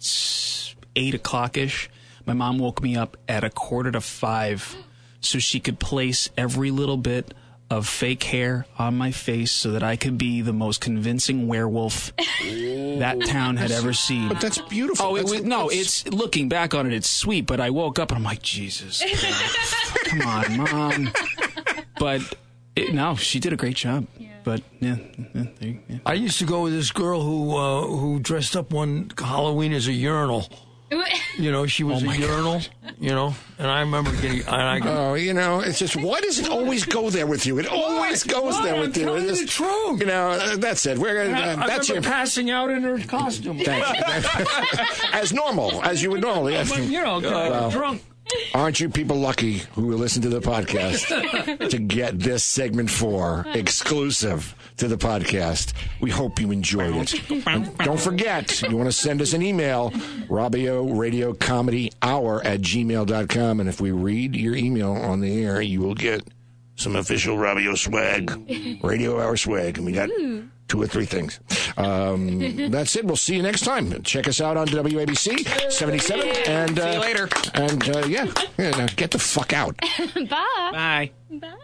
Speaker 3: eight o'clock ish. My mom woke me up at a quarter to five, so she could place every little bit of fake hair on my face, so that I could be the most convincing werewolf that town had ever seen.
Speaker 2: But that's beautiful.
Speaker 3: Oh, it
Speaker 2: That's-
Speaker 3: was, no,
Speaker 2: that's-
Speaker 3: it's looking back on it, it's sweet. But I woke up and I'm like, Jesus, come come on, mom. But it, no, she did a great job. But yeah, yeah, yeah.
Speaker 5: I used to go with this girl who uh, who dressed up one Halloween as a urinal. You know, she was
Speaker 3: Oh
Speaker 5: a
Speaker 3: my
Speaker 5: urinal. You know, and I remember getting. And I go,
Speaker 2: Oh, you know, it's just why does it always go there with you? It always goes
Speaker 5: Why?
Speaker 2: there
Speaker 5: I'm
Speaker 2: with you.
Speaker 5: It's
Speaker 2: It
Speaker 5: you
Speaker 2: is-
Speaker 5: the truth.
Speaker 2: You know, uh, that's it. We're gonna, uh,
Speaker 5: I
Speaker 2: that's your
Speaker 5: passing out in her costume.
Speaker 2: Thank you. as normal as you would normally.
Speaker 5: But, you know,
Speaker 2: Well,
Speaker 5: drunk.
Speaker 2: Aren't you people lucky who listen to the podcast to get this segment four exclusive to the podcast? We hope you enjoyed it. And don't forget, you want to send us an email, Robio Radio Comedy Hour at gmail.com. And if we read your email on the air, you will get some official Robio swag, Radio Hour swag. And we got two or three things. Um, that's it. We'll see you next time. Check us out on WABC 77. And, uh,
Speaker 3: See you later.
Speaker 2: And uh, yeah, yeah, now get the fuck out.
Speaker 8: Bye.
Speaker 3: Bye.
Speaker 8: Bye.